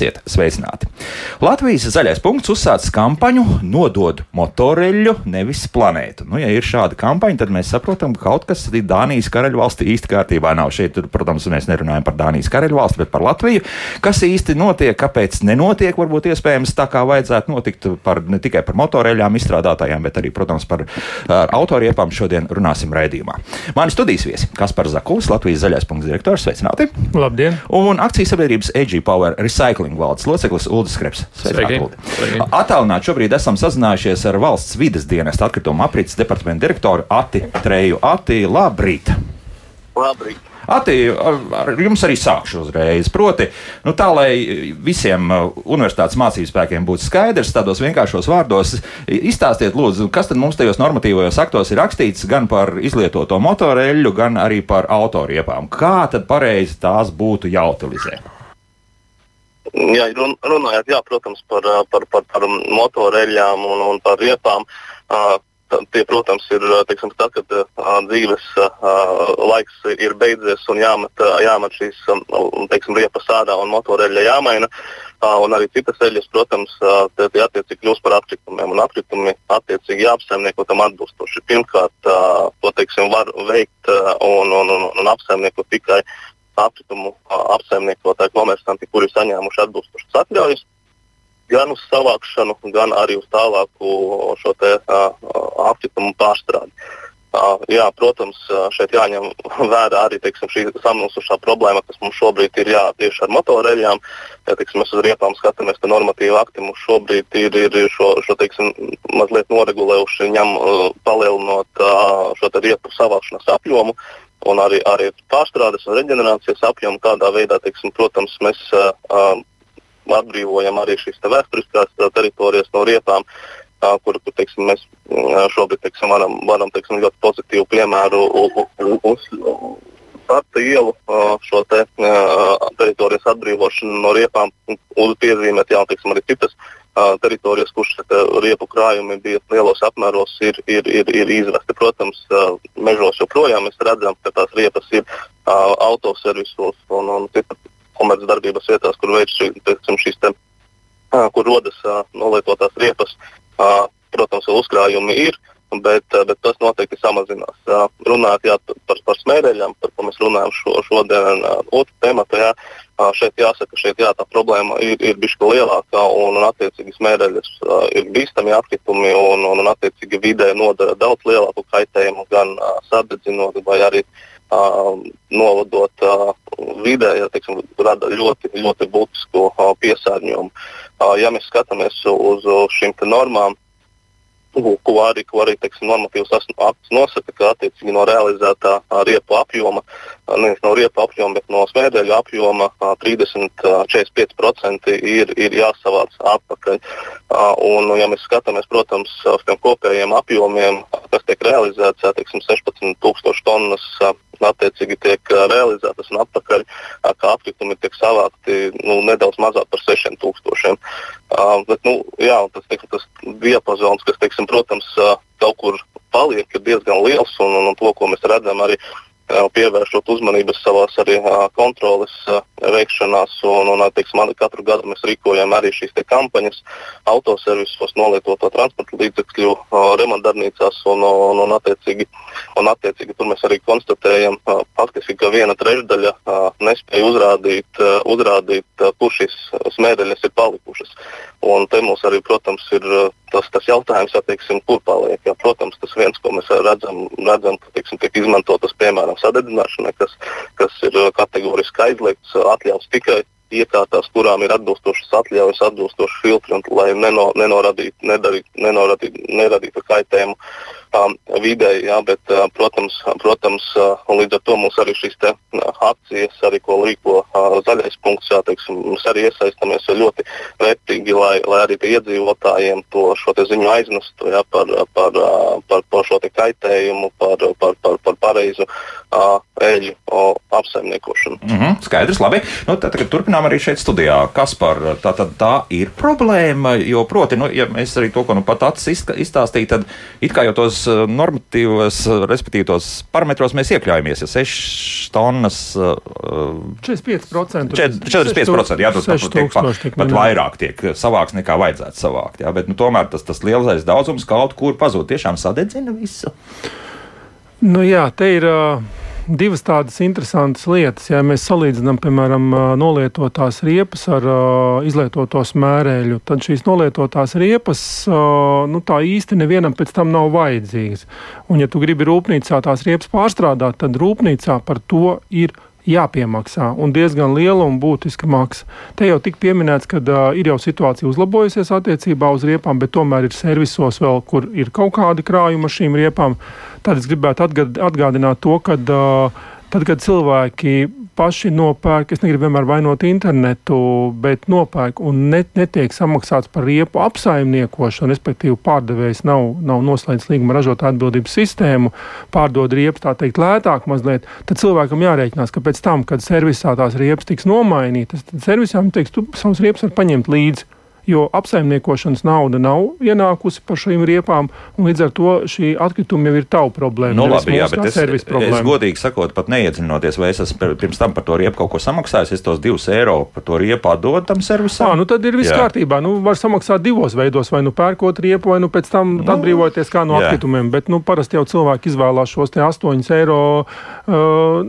Esiet sveicināti! Latvijas zaļais punkts uzsācis kampaņu Nodod motoreļu, nevis planētu. Nu, ja ir šāda kampaņa, tad mēs saprotam, ka kaut kas Dānijas karaļvalstī īsti kārtībā nav. Šeit, protams, mēs nerunājam par Dānijas karaļvalsti, bet par Latviju. Kas īsti notiek, kāpēc nenotiek, varbūt iespējams tā kā vajadzētu notikt par, ne tikai par motoreļām izstrādātājiem, bet arī, protams, par autoriepām šodien runāsim raidījumā. Mani studijas viesi Kaspars Zakulis, Latvijas zaļais punkts direktors, sveicināti! Labdien! Un akcijas sabiedrības AG Power Recycling Recycling valdes loceklis Ulris Kreps. Atālināt šobrīd esam sazinājušies ar valsts vides dienesta atkritumu aprits departamentu direktoru Ati Treju. Ati, labrīt! Labrīt! Ati, ar jums arī sākšu uzreiz. Proti, nu, tā lai visiem uh, universitātes mācību spēkiem būtu skaidrs, tādos vienkāršos vārdos izstāstiet, lūdzu, kas tad mums tajos normatīvajos aktos ir rakstīts gan par izlietoto motoreļu, gan arī par autoriepām. Kā tad pareizi tās būtu jāutilizē? Jā, run, runājot, jā, protams, par, par, par, par motoreļām un, un par riepām. Tie, protams, ir teiksim, tad, kad dzīves laiks ir beidzies un jāmet, jāmet šīs teiksim, riepas ārā un motoreļa jāmaina. Un arī citas eļļas, protams, uh, tie attiecīgi kļūst par atkritumiem. Un atkritumi attiecīgi jāapsaimnieko tam atbilstoši. Pirmkārt, to teiksim, var veikt un, un, un, un apsaimniekot tikai apkritumu apsaimniekotāji, komersanti, kuri saņēmuši atbilstošas atļaujas, gan uz savākšanu, gan arī uz tālāku šo te, apkritumu pārstrādi. Uh, jā, protams, šeit jāņem vērā arī teiksim, šī samilzušā problēma, kas mums šobrīd ir jā, tieši ar motoreļām. Ja teiksim, mēs uz riepām skatāmies, tad normatīva akti mums šobrīd ir, ir šo, šo teiksim, mazliet noregulējuši, ņem palielinot uh, šo riepu savākšanas apjomu un arī, arī pārstrādes un reģenerācijas apjomu. Tādā veidā, teiksim, protams, mēs uh, atbrīvojam arī šīs te vēsturiskās teritorijas no rietām. Uh, kur, kur teiksim, mēs šobrīd teiksim, varam, varam teiksim, ļoti pozitīvu piemēru uz starta ielu šo te, teritorijas atbrīvošanu no riepām un piezīmēt jā, teiksim, arī citas uh, teritorijas, kuras riepu krājumi bija lielos apmēros, ir, ir, ir, ir izvesti. Protams, mežos joprojām mēs redzam, ka tās riepas ir autoservisos un, un citas komercdarbības vietās, kur veids šī, teiksim, šīs te, kur rodas nolietotās riepas. Protams, uzkrājumi ir, bet, bet tas noteikti samazinās. Runājot jā, par, par smēreļiem, par ko mēs runājam šo, šodien, otru tematu, jā, šeit jāsaka, šeit jā, tā problēma ir, ir bijusi lielākā un, un attiecīgi smēreļas ir bīstami apkritumi un, un, un attiecīgi vidē nodara daudz lielāku kaitējumu gan sadedzinot vai arī uh, novadot uh, vidē, ja teiksim, rada ļoti, ļoti būtisku uh, piesārņojumu. Ja mēs skatāmies uz, uz šīm normām, ko arī, ko arī teiksim, normatīvs akts nosaka, ka attiecīgi no realizētā riepu apjoma, nevis no riepu apjoma, bet no smēķeļu apjoma 30-45% ir, ir jāsavāc atpakaļ. Un, ja mēs skatāmies, protams, uz tiem kopējiem apjomiem, kas tiek realizēts, teiksim, 16,000 tonnas attiecīgi tiek realizētas un atpakaļ, kā atkritumi tiek savākti nu, nedaudz mazāk par 6000. Uh, bet, nu, jā, tas, teiksim, tas diapazons, kas, teiksim, protams, uh, kaut kur paliek, ir diezgan liels, un, un, un to, ko mēs redzam arī pievēršot uzmanību savās arī kontroles veikšanās. Un, un, teiksim, katru gadu mēs rīkojam arī šīs kampaņas autoservisos, nolietoto transporta līdzekļu remontdarbnīcās. Un, un, un, attiecīgi, un attiecīgi tur mēs arī konstatējam, faktiski, ka viena trešdaļa nespēja uzrādīt, uzrādīt kur šīs smēķeļas ir palikušas. Un te mums arī, protams, ir tas, tas jautājums, ja, teiksim, kur paliek. Ja, protams, tas viens, ko mēs redzam, redzam ka teiksim, tiek izmantotas piemēram sadedzināšanai, kas, kas ir kategoriski aizliegts, atļauts tikai iekārtās, kurām ir atbilstošas atļaujas, atbilstoši filtri, un, lai neno, nenoradītu, nedarīt, nenoradītu, neradītu kaitējumu um, videi. Jā, bet, uh, protams, protams uh, līdz ar to mums arī šīs te, uh, akcijas, arī ko rīko uh, zaļais punkts, jā, teiksim, mēs arī iesaistamies ļoti vērtīgi, lai, lai arī iedzīvotājiem to ziņu aiznestu jā, par, par, uh, par, par šo kaitējumu, par, par, par, par pareizu uh, eļļu uh, apsaimniekošanu. Mm -hmm, skaidrs, labi. Nu, tad, tagad turpinām runājam arī šeit studijā. Kas par tā, tā, tā ir problēma? Jo, proti, nu, ja mēs arī to, ko nu pat acis izstāstīja, tad it kā jau tos uh, normatīvos, uh, respektīvi tos parametros mēs iekļaujamies. Ja 6 tonnas. Uh, 45%. 45% jā, tas tiek pat, pat vairāk tiek savāks nekā vajadzētu savākt. Jā, bet nu, tomēr tas, tas lielais daudzums kaut kur pazūd. Tiešām sadedzina visu. Nu, jā, te ir. Uh divas tādas interesantas lietas. Ja mēs salīdzinām, piemēram, nolietotās riepas ar uh, izlietoto smērēļu, tad šīs nolietotās riepas uh, nu, tā īsti nevienam pēc tam nav vajadzīgas. Un, ja tu gribi rūpnīcā tās riepas pārstrādāt, tad rūpnīcā par to ir jāpiemaksā un diezgan liela un būtiska maksa. Te jau tika pieminēts, ka uh, ir jau situācija uzlabojusies attiecībā uz riepām, bet tomēr ir servisos vēl, kur ir kaut kādi krājumi ar šīm riepām. Tad es gribētu atgādināt to, ka tad, kad cilvēki paši nopērk, es negribu vienmēr vainot internetu, bet nopērk un net, netiek samaksāts par riepu apsaimniekošanu, respektīvi pārdevējs nav, nav noslēdzis līguma ražotāja atbildības sistēmu, pārdod riepas tā teikt lētāk mazliet, tad cilvēkam jārēķinās, ka pēc tam, kad servisā tās riepas tiks nomainītas, tad servisā viņi teiks, tu savus riepas var paņemt līdzi jo apsaimniekošanas nauda nav ienākusi par šīm riepām, un līdz ar to šī atkrituma jau ir tava problēma. Nu, labi, jā, bet es, es godīgi sakot, pat neiedzinoties, vai es esmu pirms tam par to riepu kaut ko samaksājis, es tos divus eiro par to riepu atdodu tam servisam. Jā, nu tad ir viss jā. kārtībā. Nu, var samaksāt divos veidos, vai nu pērkot riepu, vai nu pēc tam nu, atbrīvoties kā no jā. atkritumiem. Bet nu, parasti jau cilvēki izvēlās šos 8 eiro uh,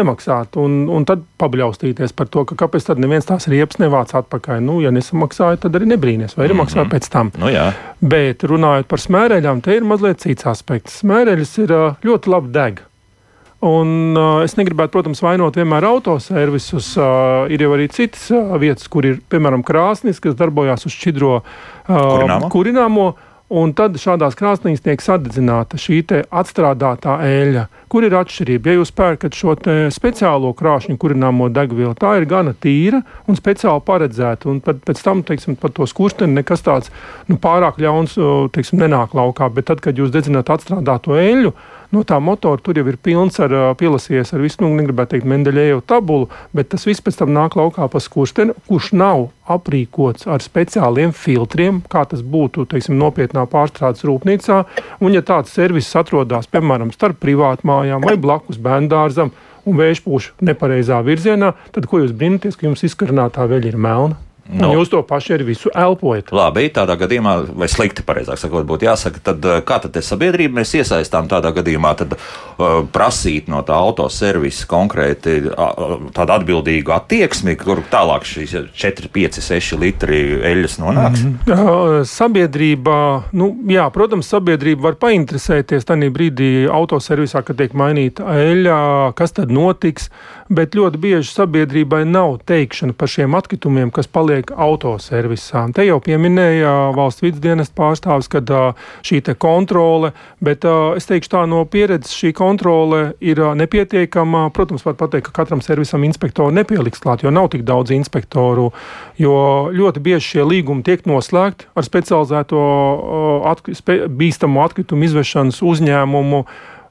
nemaksāt, un, un tad pabļaustīties par to, ka kāpēc tad neviens tās riepas nevāc atpakaļ. Nu, ja nesamaksāja, tad arī nebrīnās, vai ir mm -hmm. maksā pēc tam. Nu, jā. Bet runājot par smēreļām, te ir mazliet cits aspekts. Smēreļas ir ļoti labi deg. Un, uh, es negribētu, protams, vainot vienmēr autoservisus. Uh, ir jau arī citas uh, vietas, kur ir, piemēram, krāsnis, kas darbojas uz šķidro uh, kurināmo. kurināmo Un tad šādās krāsnīs tiek sadedzināta šī atstrādātā eļļa. Kur ir atšķirība? Ja jūs pērkat šo speciālo krāšņu kurināmo degvielu, tā ir gana tīra un speciāli paredzēta. Un pat, pēc tam, teiksim, par to skursteni nekas tāds nu, pārāk ļauns teiksim, nenāk laukā. Bet tad, kad jūs dedzināt atstrādāto eļļu, nu, tā motora tur jau ir pilns ar pielasies ar visu, nu, negribētu teikt, Mendeļēju tabulu, bet tas viss pēc tam nāk laukā pa skursteni, kurš nav aprīkots ar speciāliem filtriem, kā tas būtu, teiksim, nopietnā pārstrādes rūpnīcā. Un, ja tāds servis atrodas, piemēram, starp privātmājām vai blakus bērndārzam, un vējš pūš nepareizā virzienā, tad ko jūs brīnaties, ka jums izkarinātā veļa ir melna? No. Un jūs to paši arī visu elpojat. Labi, tādā gadījumā, vai slikti, pareizāk sakot, būtu jāsaka, tad eh, kā tad sabiedrība mēs iesaistām tādā gadījumā, tad uh, prasīt no tā autoservisa konkrēti uh, tādu atbildīgu attieksmi, kur tālāk šīs 4, 5, 6 litri eļļas nonāks? Mm -hmm. Sabiedrība, nu, jā, protams, sabiedrība var painteresēties tajā brīdī autoservisā, kad tiek mainīta eļļa, kas tad notiks, bet ļoti bieži sabiedrībai nav teikšana par šiem atkritumiem, kas paliek notiek autoservisā. Te jau pieminēja valsts vidusdienas pārstāvis, ka šī kontrole, bet es teikšu tā no pieredzes, šī kontrole ir nepietiekama. Protams, var pateikt, ka katram servisam inspektoru nepieliks klāt, jo nav tik daudz inspektoru, jo ļoti bieži šie līgumi tiek noslēgti ar specializēto atk spe bīstamu atkritumu izvešanas uzņēmumu,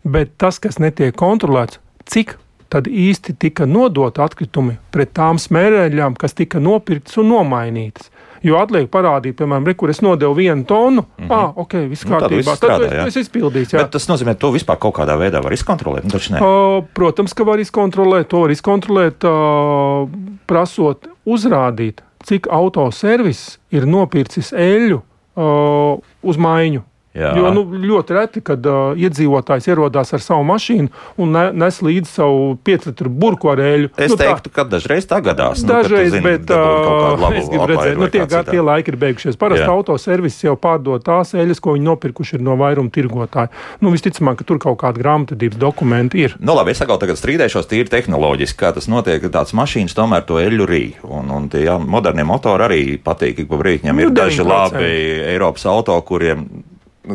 bet tas, kas netiek kontrolēts, cik tad īsti tika nodota atkritumi pret tām smērēļām, kas tika nopirktas un nomainītas. Jo atliek parādīt, piemēram, re, kur es nodevu vienu tonu. Mm -hmm. Ah, ok, viss nu, kārtībā. Viss strādā, tad viss izpildīts. Jā. Bet tas nozīmē, ka to vispār kaut kādā veidā var izkontrolēt. Uh, protams, ka var izkontrolēt. To var izkontrolēt, uh, prasot uzrādīt, cik autoservis ir nopircis eļļu uh, uz maiņu. Jā. Jo nu, ļoti reti, kad uh, iedzīvotājs ierodās ar savu mašīnu un ne, nes līdzi savu pieclitru burbuļu ar eļļu. Es nu, teiktu, tā, ka dažreiz tā gadās. Nu, dažreiz, nu, zini, bet uh, es gribu redzēt, nu, tie, kā, tie laiki ir beigušies. Parasti autoservis jau pārdod tās eļļas, ko viņi nopirkuši ir no vairuma tirgotāju. Nu, visticamāk, ka tur kaut kāda grāmatvedības dokumenti ir. Nu, labi, es atkal tagad strīdēšos tīri tehnoloģiski, kā tas notiek, ka tāds mašīnas tomēr to eļļu rī. Un, un tie jā, modernie motori arī patīk, ik pa brīdim. Ir nu, daži labi Eiropas auto, kuriem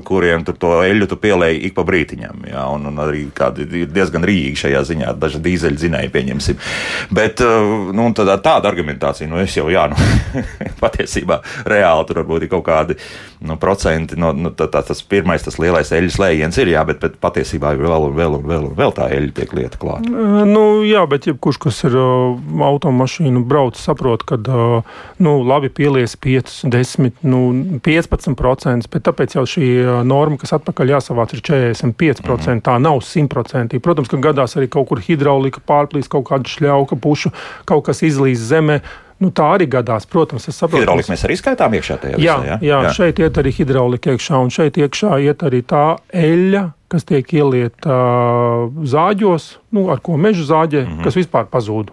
kuriem tu to eļļu tu pielēji ik pa brītiņam. Jā, un, un arī kādi ir diezgan rīgi šajā ziņā, daži dīzeļdzinēji pieņemsim. Bet uh, nu, tāda, tāda argumentācija, nu es jau, jā, nu, patiesībā reāli tur varbūt ir kaut kādi nu, procenti. No, nu, tā, tā, tas pirmais, tas lielais eļļas lējiens ir, jā, bet, bet patiesībā ir vēl un vēl un vēl, un vēl tā eļļa tiek lieta klāta. Nu, jā, bet jebkurš, kas ir uh, automašīnu brauc, saprot, ka nu, labi pielies 5, 10, nu, 15%, bet tāpēc jau šī norma, kas atpakaļ jāsavāc, ir 45%. Mm -hmm. Tā nav 100%. Protams, ka gadās arī kaut kur hidraulika pārplīst, kaut kāda šļauka pušu, kaut kas izlīst zemē. Nu, tā arī gadās, protams. Hidraulika mēs arī skaitām iekšā tajā visā. Jā, jā, jā, šeit iet arī hidraulika iekšā, un šeit iekšā iet arī tā eļļa, kas tiek ielieta uh, zāģos, nu, ar ko meža zāģē, mm -hmm. kas vispār pazūd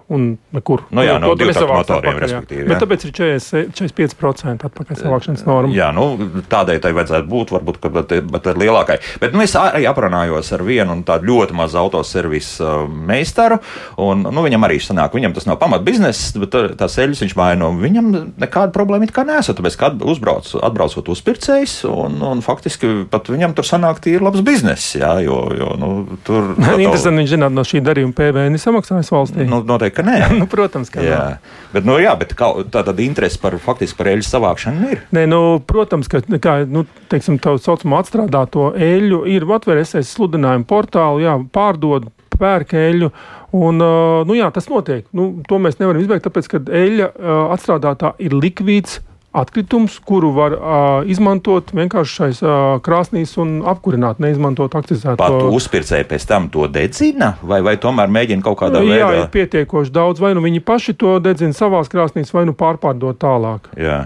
nekur. Nu, jā, no motoriem, respektīvi. Bet tāpēc ir 40, 45% atpakaļ savākšanas norma. Jā, nu, tādai tai vajadzētu būt, varbūt, ka, bet, bet ar lielākai. Bet nu, es arī aprunājos ar vienu tādu ļoti mazu autoservisu meistaru, un nu, viņam arī sanāk, viņam tas nav pamat bizness, bet tās eļļas viņš vaino. Viņam nekāda problēma it kā nesat, tāpēc, ka uzbrauc, atbraucot uzpircējs, un, un faktiski pat viņam tur sanāk tīri labs bizness. Jā, jo, jo, nu, tur ir interesanti, viņš zināt, no šī darījuma PVN ir samaksājis valstī. Nu, noteikti, ka nē. nu, protams, ka jā. Nē. Bet, nu, jā, bet kā, tā tad interese par faktiski par eļļu savākšanu ir. Nē, nu, protams, ka kā, nu, teiksim, tā saucamo atstrādāto eļļu ir atveries sludinājumu portālu, jā, pārdod pērk eļļu. Un, nu, jā, tas notiek. Nu, to mēs nevaram izbeigt, tāpēc, ka eļļa atstrādātā ir likvīds atkritums, kuru var uh, izmantot vienkārši šais uh, krāsnīs un apkurināt, neizmantot akcizēto. Pat uzpircēji pēc tam to dedzina, vai, vai tomēr mēģina kaut kādā nu, veidā? Jā, ir pietiekoši daudz, vai nu viņi paši to dedzina savās krāsnīs, vai nu pārpārdot tālāk. Jā,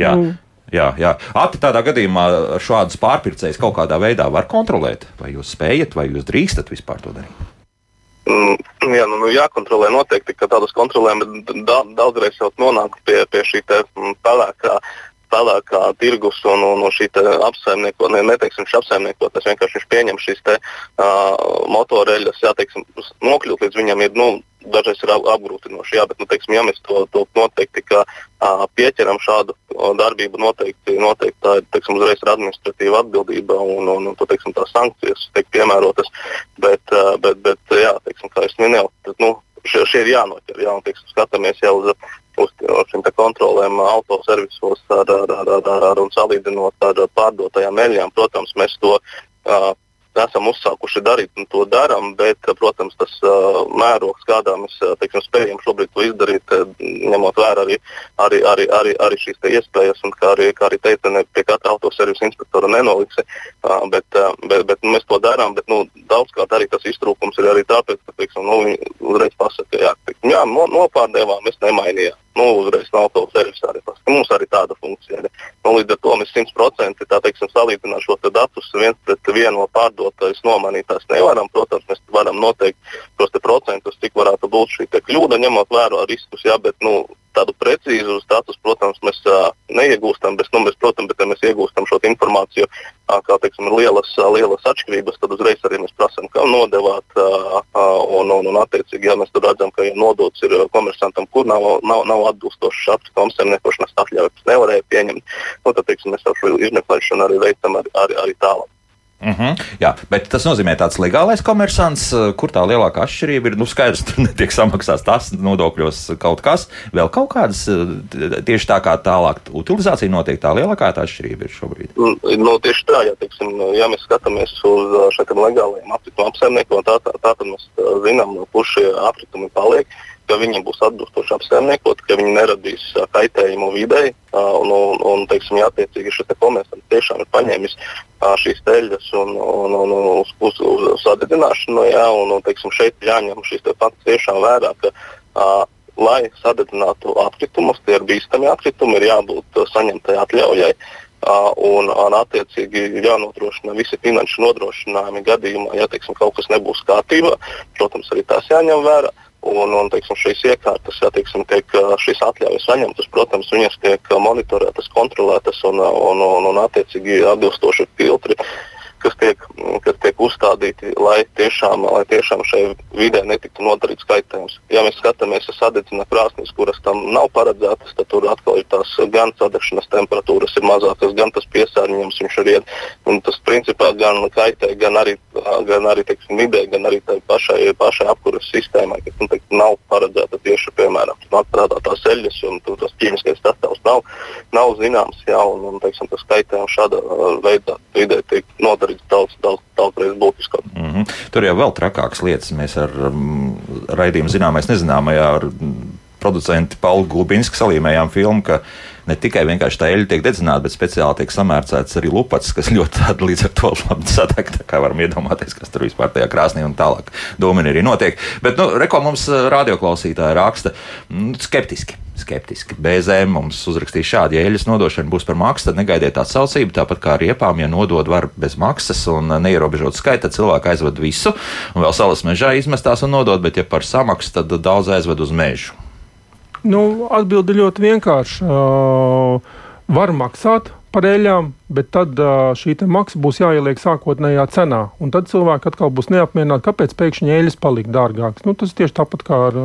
jā. Nu, Jā, jā. Ati tādā gadījumā šādus pārpircējus kaut kādā veidā var kontrolēt. Vai jūs spējat, vai jūs drīkstat vispār to darīt? Mm, jā, nu, nu, jākontrolē noteikti, ka tādas kontrolēm da, daudzreiz jau nonāk pie, pie šī mm, pelēkā, pelēkā tirgus un, un, un šī apsaimnieko, ne, neteiksim, šī apsaimnieko, tas vienkārši viņš pieņem šīs te, uh, motoreļas, jā, teiksim, nokļūt līdz viņam ir, nu, dažreiz ir apgrūtinoši. Jā, bet, nu, teiksim, ja mēs to, to noteikti kā, uh, pieķeram šādu darbību, noteikti, noteikti tā ir teiksim, uzreiz ir administratīva atbildība un, un, un to, teiksim, tās sankcijas tiek piemērotas. Bet, uh, bet, bet jā, teiksim, kā es minēju, tad, nu, šie, šie ir jānoķer. Jā, un, teiksim, skatāmies jau uz, uz šīm kontrolēm autoservisos ar, ar, ar, ar, ar, un salīdzinot ar pārdotajām eļļām. Protams, mēs to uh, esam uzsākuši darīt un to darām, bet, protams, tas mērogs, kādā mēs teiksim, spējam šobrīd to izdarīt, ņemot vērā arī, arī, arī, arī, arī šīs iespējas, un kā arī, kā arī teica, ne pie katra autoservisa inspektora nenoliksi, bet, bet, bet nu, mēs to darām, bet nu, daudzkārt arī tas iztrūkums ir arī tāpēc, ka teiksim, nu, viņi uzreiz pasaka, jā, teiksim, jā no, nopārdevām, mēs nemainījām nu, uzreiz nav to servisu arī tas. Mums arī tāda funkcija ir. Nu, līdz ar to mēs 100% tā teiksim salīdzināt šo datus viens pret vienu no pārdotājas nomainīt tās nevaram. Protams, mēs varam noteikt tos procentus, cik varētu būt šī kļūda, ņemot vērā riskus, jā, bet nu, tādu precīzu status, protams, mēs uh, neiegūstam, bet, nu, mēs, protams, bet, ja mēs iegūstam šo informāciju, uh, kā teiksim, ir lielas, uh, lielas atšķirības, tad uzreiz arī mēs prasām, kā nodevāt, uh, uh, un, un, un attiecīgi, ja mēs tur redzam, ka ja nodots ir komersantam, kur nav, nav, nav atbilstošs apskatām saimniekošanas atļaujas, nevarēja pieņemt, nu, tad, teiksim, mēs šo izmeklēšanu arī veicam arī, arī, arī tālāk. Uh -huh. Jā, bet tas nozīmē tāds legālais komersants, eh, kur tā lielākā atšķirība ir. Nu, skaidrs, tur netiek samaksāts tas nodokļos kaut kas, vēl kaut kādas eh, tieši tā kā tālāk utilizācija notiek. Tā lielākā tā atšķirība ir šobrīd. Mm, no, tieši tā, ja, teiksim, ja mēs skatāmies uz eh, šiem legālajiem aprituma apsaimniekiem, tā, tā, tā tad mēs zinām, kur šie apritumi paliek. Uh, ka viņi būs atbilstoši apsaimniekoti, ka viņi neradīs uh, kaitējumu videi. Uh, un, un, un teiksim, jā, attiecīgi šis te komersants tiešām ir paņēmis uh, šīs teļas un, un, un, un uz, uz, uz sadedzināšanu. Jā, un, un, teiksim, šeit jāņem šīs te fakts tiešām vērā. Ka, uh, Lai sadedzinātu atkritumus, tie ir bīstami atkritumi, ir jābūt saņemtai atļaujai. Uh, un, un attiecīgi jānodrošina visi finanšu nodrošinājumi gadījumā, ja teiksim, kaut kas nebūs kārtībā. Protams, arī tās jāņem vērā. Un, un teiksim, šīs iekārtas, ja teiksim, tiek šīs atļaujas saņemtas, protams, viņas tiek monitorētas, kontrolētas un, un, un, un attiecīgi atbilstoši filtri kas tiek, kas tiek uzstādīti, lai tiešām, lai tiešām šai vidē netiktu nodarīts kaitējums. Ja mēs skatāmies uz sadedzina krāsnīs, kuras tam nav paredzētas, tad tur atkal ir tās gan sadegšanas temperatūras ir mazākas, gan tas piesārņojums viņš ir iet. Un tas principā gan kaitē, gan arī, gan arī teiksim, vidē, gan arī tai pašai, pašai apkuras sistēmai, kas nu, teiksim, nav paredzēta tieši, piemēram, strādāt tās eļļas, un tur tas ķīmiskais sastāvs nav, nav zināms, jā, un, un teiksim, tas kaitējums šādā veidā vidē tiek nodarīts daudz, daudz, daudzreiz būtiskāk. Mm -hmm. Tur jau vēl trakākas lietas mēs ar um, raidījumu zināmais nezināmajā ar producenti Paulu Gulbinsku salīmējām filmu, ka ne tikai vienkārši tā eļļa tiek dedzināta, bet speciāli tiek samērcēts arī lupats, kas ļoti tāda līdz ar to labi sadeg. Tā kā varam iedomāties, kas tur vispār tajā krāsnī un tālāk domini arī notiek. Bet, nu, reko mums radioklausītāji raksta nu, skeptiski. Skeptiski. BZM mums uzrakstīja šādi, ja eļļas nodošana būs par maksu, tad negaidiet atsaucību. Tāpat kā riepām, ja nodod var bez maksas un neierobežot skaita, tad cilvēki aizved visu un vēl salas mežā izmestās un nodod, bet ja par samaksu, tad daudz aizved uz mežu. Nu, Atbilde ļoti vienkārša. Uh, var maksāt par eļļām, bet tad šī maksa būs jāieliek sākotnējā cenā. Un tad cilvēki atkal būs neapmierināti, kāpēc pēkšņi eļļas palika dārgākas. Nu, tas tieši tāpat kā ar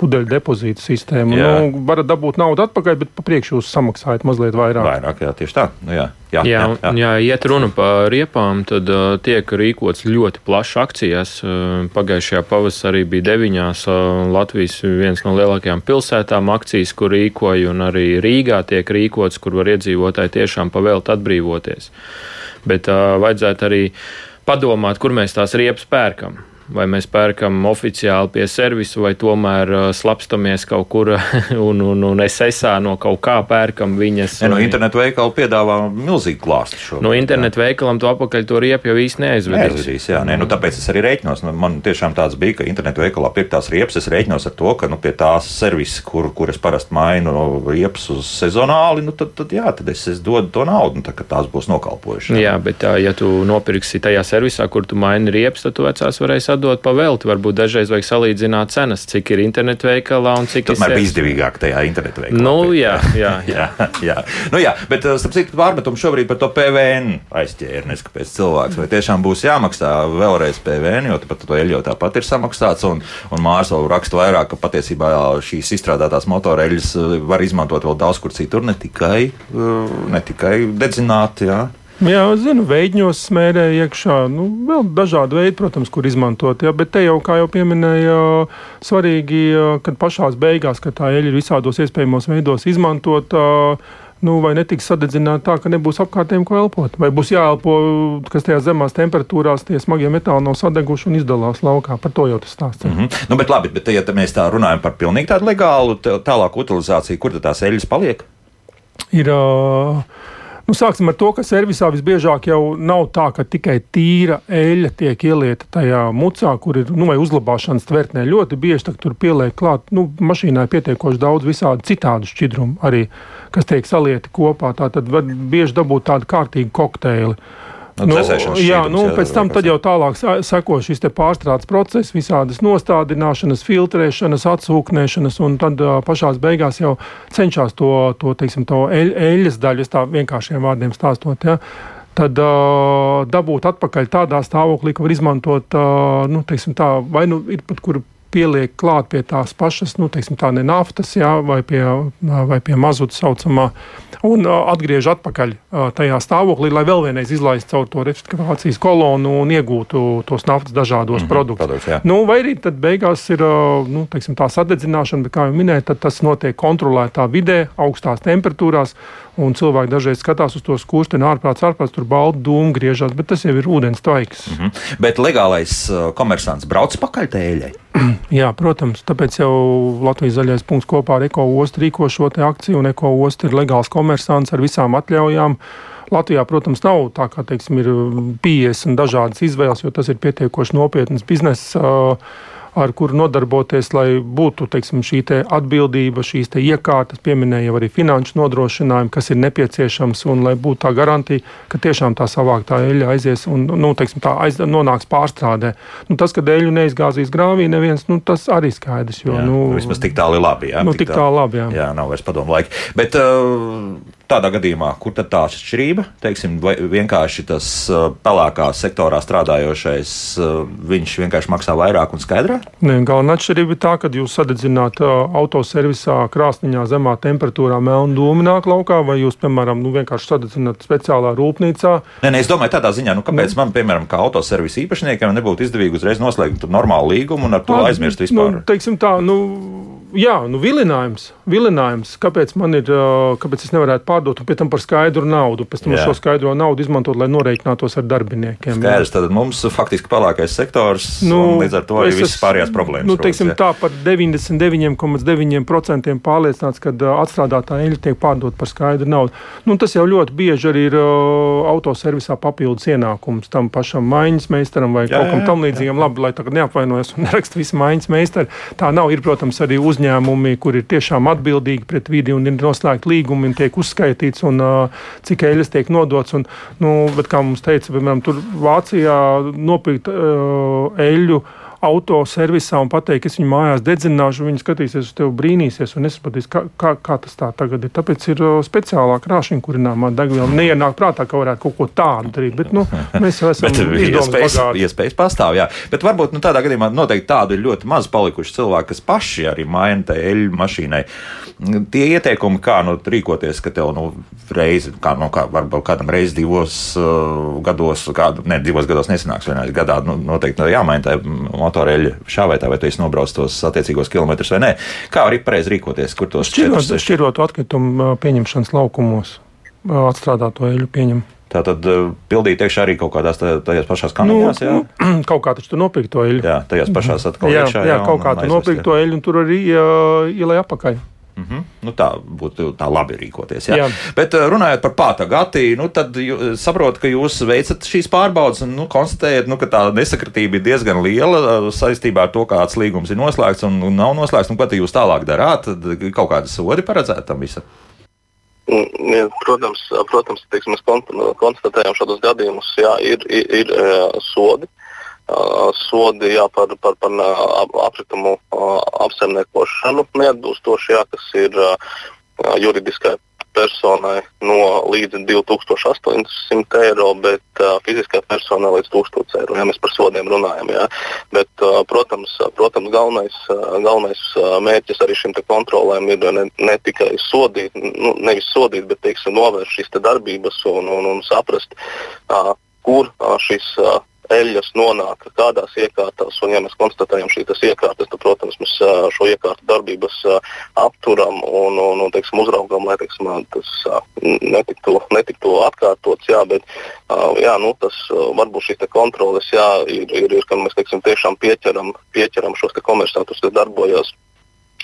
pudeļu depozītu sistēmu. Jā. Nu, varat dabūt naudu atpakaļ, bet pa priekšu jūs samaksājat mazliet vairāk. Vairāk, jā, tieši tā. Nu, jā. Jā, jā, jā, jā. ja iet runa par riepām, tad uh, tiek rīkots ļoti plašs akcijas. Uh, pagājušajā pavasarī bija deviņās uh, Latvijas viens no lielākajām pilsētām akcijas, kur rīkoja, un arī Rīgā tiek rīkots, kur var iedzīvotāji tiešām pavēlt atbrīvoties. Bet uh, vajadzētu arī padomāt, kur mēs tās riepas pērkam vai mēs pērkam oficiāli pie servisa, vai tomēr uh, slapstamies kaut kur un, un, un SSA no kaut kā pērkam viņas. Ne, no internetu veikala piedāvā milzīgi klāstu šo. No internetu veikalam to apakaļ to riepu jau īsti neaizvedīs. Neaizvedīs, jā, nē, nu, tāpēc es arī rēķinos. Nu, man tiešām tāds bija, ka internetu veikalā pirktās riepas, es rēķinos ar to, ka nu, pie tās servisa, kur, kur es parasti mainu riepas uz sezonāli, nu, tad, tad, jā, tad es, es dodu to naudu, nu, tā, tās būs nokalpojušas. Jā. bet ja tu nopirksi tajā servisā, kur tu maini riepas, tad tu vecās varēsi atdot pa velti. Varbūt dažreiz vajag salīdzināt cenas, cik ir internetu veikalā un cik Tomēr ir izdevīgāk tajā internetu veikalā. Nu, jā, jā, jā. jā, jā. Nu, jā, bet uh, starp citu pārmetumu šobrīd par to PVN aizķēri, neskapēc cilvēks. Vai tiešām būs jāmaksā vēlreiz PVN, jo pat to eļļo tāpat ir samaksāts, un, un Mārs vēl raksta vairāk, ka patiesībā šīs izstrādātās motoreļas uh, var izmantot vēl daudz kur citur, ne tikai, uh, ne tikai dedzināt. Jā. Jā, zinu, veidņos smērē iekšā. Nu, vēl dažādi veidi, protams, kur izmantot. Jā, bet te jau, kā jau pieminēja, svarīgi, kad pašās beigās, kad tā eļļa ir visādos iespējamos veidos izmantot. Nu, vai netiks sadedzināta tā, ka nebūs apkārtējiem ko elpot? Vai būs jāelpo, kas tajās zemās temperatūrās tie smagie metāli nav sadeguši un izdalās laukā? Par to jau tas stāsts. Mm -hmm. nu, bet labi, bet ja mēs tā runājam par pilnīgi tādu legālu tālāku utilizāciju, kur tad tās eļļas paliek? Ir, uh, Nu, sāksim ar to, ka servisā visbiežāk jau nav tā, ka tikai tīra eļļa tiek ielieta tajā mucā, kur ir nu, uzglabāšanas tvertnē. Ļoti bieži tur pieliek klāt, nu, mašīnā ir pietiekoši daudz visādi citādu šķidrumu, arī, kas tiek salieti kopā. Tā tad var bieži dabūt tādu kārtīgu kokteili. Nu, nu, jā, nu, pēc tam jau tālāk seko šis pārstrādes process, visādas nostādināšanas, filtrēšanas, atsūknēšanas, un tad uh, pašā beigās jau cenšas to, to, teiksim, to eļ, eļļas daļu, tā vienkāršiem vārdiem stāstot. Ja, tad uh, dabūt atpakaļ tādā stāvoklī, ka var izmantot, uh, nu, teiksim, tā, vai nu ir pat kur pieliek klāt pie tās pašas, nu, teiksim, tā ne naftas, jā, vai pie, vai pie mazuta saucamā, un atgriež atpakaļ tajā stāvoklī, lai vēl vienreiz izlaistu caur to rectifikācijas kolonu un iegūtu tos naftas dažādos mm -hmm, produktus. Produkts, jā. nu, vai arī tad beigās ir nu, teiksim, tā sadedzināšana, bet, kā jau minēju, tas notiek kontrolētā vidē, augstās temperatūrās, un cilvēki dažreiz skatās uz to skursteni ārprāts, ārprāts, tur balda dūma griežās, bet tas jau ir ūdens tvaiks. Mm -hmm. Bet legālais uh, komersants brauc pakaļ tēļai. Jā, protams, tāpēc jau Latvijas zaļais punkts kopā ar Eko ostu rīko šo akciju, un Eko ostu ir legāls komersants ar visām atļaujām. Latvijā, protams, nav tā, kā teiksim, ir 50 dažādas izvēles, jo tas ir pietiekoši nopietns bizness. Uh, ar kuru nodarboties, lai būtu teiksim, šī te atbildība, šīs te iekārtas, pieminēja arī finanšu nodrošinājumu, kas ir nepieciešams, un lai būtu tā garantija, ka tiešām tā savāktā eļļa aizies un nu, teiksim, tā aiz, nonāks pārstrādē. Nu, tas, ka eļļu neizgāzīs grāvī, neviens, nu, tas arī skaidrs. Jo, jā, nu, vismaz tik tālu ir labi. Jā, nu, tik tālu labi. Jā. jā, nav vairs padomu laika. Bet, uh, tādā gadījumā, kur tad tā atšķirība? Teiksim, vienkārši tas uh, pelēkā sektorā strādājošais, uh, viņš vienkārši maksā vairāk un skaidrāk? Nē, galvenā atšķirība ir tā, ka jūs sadedzināt uh, autoservisā krāsniņā zemā temperatūrā melnu dūmu nāk laukā, vai jūs, piemēram, nu, vienkārši sadedzināt speciālā rūpnīcā. Nē, nē, es domāju, tādā ziņā, nu, kāpēc nu, man, piemēram, kā autoservisa īpašniekam, nebūtu izdevīgi uzreiz noslēgt normālu līgumu un ar to aizmirst Nu, vispār? teiksim tā, nu, jā, nu, vilinājums, vilinājums, kāpēc man ir, kāpēc es nevarētu pārdot un pēc tam par skaidru naudu, pēc tam Jā. šo skaidro naudu izmantot, lai norēķinātos ar darbiniekiem. Skaidrs, tad mums faktiski pelēkais sektors, Nu, un līdz ar to arī visas pārējās problēmas. Nu, rodas, teiksim, jā. tā par 99,9% pārliecināts, ka uh, atstrādātā eļļa tiek pārdota par skaidru naudu. Nu, tas jau ļoti bieži arī ir uh, autoservisā papildus ienākums tam pašam maiņas meistaram vai Jā, kaut kam tam līdzīgam. Labi, lai tagad neapvainojas un neraksta visu maiņas meistaru. Tā nav. Ir, protams, arī uzņēmumi, kur ir tiešām atbildīgi pret vidi un ir noslēgti līgumi un tiek uzskaitīts, un, uh, cik eļļas tiek nodots. Un, nu, bet, kā mums teica, piemēram, Vācijā nopirkt uh, eļļu autoservisā un pateikt, ka es viņu mājās dedzināšu, viņi skatīsies uz tevi brīnīsies un nesapratīs, kā, kā, kā tas tā tagad ir. Tāpēc ir speciālā krāšņa kurināmā degviela. Neienāk prātā, ka varētu kaut ko tādu darīt, bet nu, mēs jau esam iespējas, iespējas pastāv, jā. Bet varbūt nu, tādā gadījumā noteikti tādu ir ļoti maz palikuši cilvēki, kas paši arī maina tai eļļu mašīnai. Tie ieteikumi, kā nu, rīkoties, ka tev nu, reizi, kā, nu, kā, varbūt kādam reizi divos uh, gados, kādu, ne, divos gados nesanāks vienā gadā, nu, noteikti jāmaina tā motoreļa šā vai tā, vai tu esi nobraucis tos attiecīgos kilometrus vai nē. Kā arī pareizi rīkoties, kur tos Šķirot, šķirotu atkritumu pieņemšanas laukumos, atstrādāto eļļu pieņem. Tātad uh, pildīt iekšā arī kaut kādās tā- tajās pašās Nu, kanālās, jā? nu, kaut kā taču tu nopirki to eļļu. Jā, tajās pašās atkal jā, iekšā. jā, kaut un- kā tu nopirki jā. to eļļu un tur arī ielai apakaļ. Mm -hmm. nu, tā būtu tā labi rīkoties. Jā. Jā. Bet uh, runājot par pātagati, nu, tad jū, saprotu, ka jūs veicat šīs pārbaudas un nu, konstatējat, nu, ka tā nesakratība ir diezgan liela uh, saistībā ar to, kāds līgums ir noslēgts un, nav noslēgts. Nu, ko tad jūs tālāk darāt? Tad kaut kādi sodi paredzēti tam visam. Mm, Protams, protams teiksim, mēs kon- konstatējam šādus gadījumus, jā, ir, ir, ir eh, sodi. Uh, Sodi jā, par, par, par ap- apkritumu uh, apsaimniekošanu neatbilstoši, jā, kas ir juridiskai personai no līdz 2800 eiro, bet uh, fiziskai personai līdz 1000 eiro. Ja mēs par sodiem runājam, jā. bet, uh, protams, protams galvenais, uh, galvenais uh, mērķis arī šim kontrolēm ir ne, ne tikai sodīt, nu, nevis sodīt, bet teiksim, novērst šīs te darbības un, un, un saprast, uh, kur šis eļļas nonāk kādās iekārtās, un ja mēs konstatējam šīs iekārtas, tad, protams, mēs šo iekārtu darbības apturam un, un, un teiksim, uzraugam, lai teiksim, tas netiktu, netiktu atkārtots. Jā, bet jā, nu, tas varbūt šīs kontroles jā, ir, ir, ir, ka mēs teiksim, tiešām pieķeram, pieķeram šos te komersantus, kas darbojas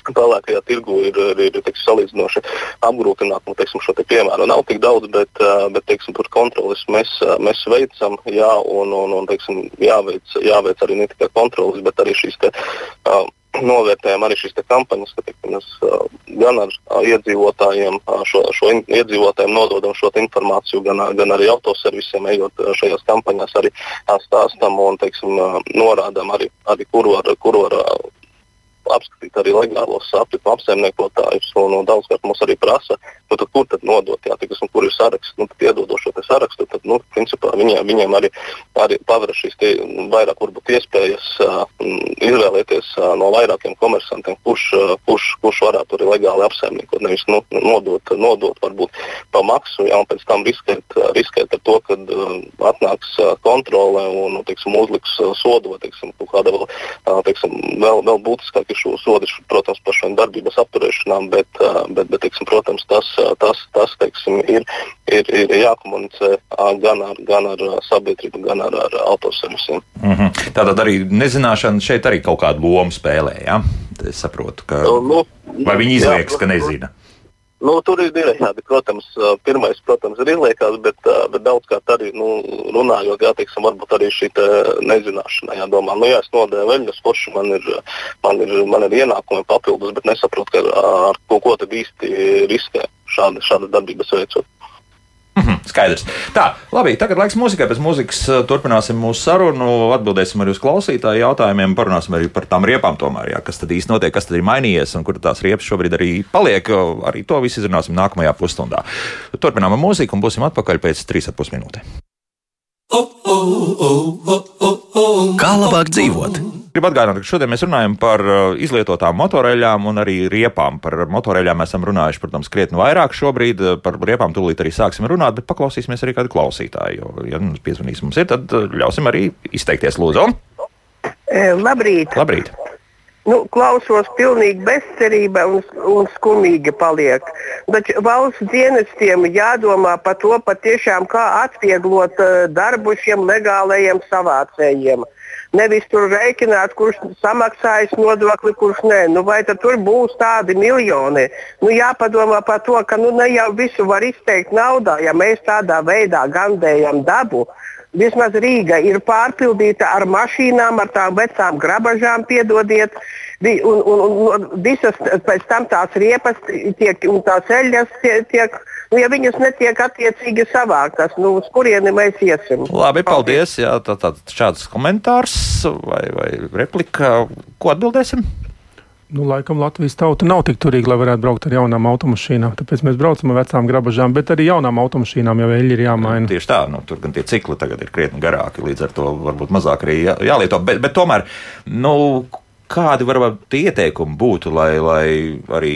pelēkajā tirgu ir, ir, teiksim, salīdzinoši apgrūtināti. Nu, teiksim, šo te piemēru nav tik daudz, bet, bet teiksim, tur kontroles mēs, mēs veicam, jā, un, un, un teiksim, jāveic, jāveic arī ne tikai kontroles, bet arī šīs te, uh, novērtējam arī šīs kampaņas, ka teiksim, mēs uh, gan ar uh, iedzīvotājiem, uh, šo, šo in, iedzīvotājiem nododam šo informāciju, gan, gan arī autoservisiem, ejot šajās kampaņās, arī stāstam un teiksim, norādām arī, arī kur var, kur var apskatīt arī legālos aptiku apsaimniekotājus. Daudzkārt mums arī prasa, nu, tad, kur tad nodot, jā, tikas, un kur ir saraksts. Nu, tad iedodot šo sarakstu, tad nu, principā, viņiem, viņiem arī, arī paver šīs tie, vairāk varbūt, iespējas uh, izvēlēties uh, no vairākiem komersantiem, kurš, uh, kurš, kurš varētu arī legāli apsaimniekot. Nevis nu, nodot, nodot varbūt pa maksu, jā, un pēc tam riskēt, riskēt ar to, ka uh, atnāks uh, kontrole un nu, teiksim, uzliks uh, sodu vai teiksim, kaut kāda vēl, uh, teiksim, vēl, vēl būtiskāk ir šo sodu, protams, par šiem darbības apturēšanām, bet, uh, bet, bet teiksim, protams, tas, uh, tas, tas teiksim, ir, ir, ir jākomunicē uh, gan ar, gan ar sabiedrību, gan ar, ar autoservisiem. Mm -hmm. Tātad arī nezināšana šeit arī kaut kādu lomu spēlē. Ja? Es saprotu, ka. Nu, Vai viņi izliekas, ka nezina? Nu, tur ir divi tādi, protams, pirmais, protams, ir izliekās, bet, bet daudzkārt arī nu, runājot, jā, teiksim, varbūt arī šī nezināšana, jādomā, nu, jā, es nodēju veļas, forši man ir, man ir, man ir ienākumi papildus, bet nesaprotu, ar ko, ko tad īsti riskē šāda, šāda darbības veicot. Mhm, skaidrs. Tā, labi, tagad laiks mūzikai. Pēc mūzikas uh, turpināsim mūsu sarunu, atbildēsim arī uz klausītāju jautājumiem, parunāsim arī par tām riepām, tomēr, jā, kas tad īsti notiek, kas tad ir mainījies un kur tās riepas šobrīd arī paliek. Arī to visu izrunāsim nākamajā pusstundā. Turpinām ar mūziku un būsim atpakaļ pēc 3,5 minūtēm. Kā labāk dzīvot? Gribu atgādināt, ka šodien mēs runājam par uh, izlietotām motoreļām un arī riepām. Par motoreļām mēs esam runājuši, protams, krietni vairāk šobrīd. Uh, par riepām tūlīt arī sāksim runāt, bet paklausīsimies arī kādu klausītāju. Jo, ja mums piezvanīs mums ir, tad uh, ļausim arī izteikties, lūdzu. E, labrīt! Labrīt! Nu, klausos, pilnīgi bezcerība un, un skumīgi paliek. Taču valsts dienestiem jādomā par to, patiešām, kā atvieglot darbu šiem legālajiem savācējiem. Uh, Nevis tur rēķināt, kurš samaksājis nodokli, kurš nē. Nu, vai tur būs tādi miljoni? Nu, jāpadomā par to, ka nu, ne jau visu var izteikt naudā, ja mēs tādā veidā gandējam dabu. Vismaz Rīga ir pārpildīta ar mašīnām, ar tām vecām grabažām, piedodiet. Un, un, un visas pēc tam tās riepas tiek, un tās eļļas tiek, tiek ja viņas netiek attiecīgi savāktas, nu, uz kurieni mēs iesim? Labi, paldies. paldies. Jā, tā, tā, šāds komentārs vai, vai replika. Ko atbildēsim? Nu, laikam Latvijas tauta nav tik turīga, lai varētu braukt ar jaunām automašīnām. Tāpēc mēs braucam ar vecām grabažām, bet arī jaunām automašīnām jau eļļi ir jāmaina. Tieši tā, nu, tur gan tie cikli tagad ir krietni garāki, līdz ar to varbūt mazāk arī jā, jālieto. Bet, bet tomēr, nu, kādi varbūt ieteikumi būtu, lai, lai arī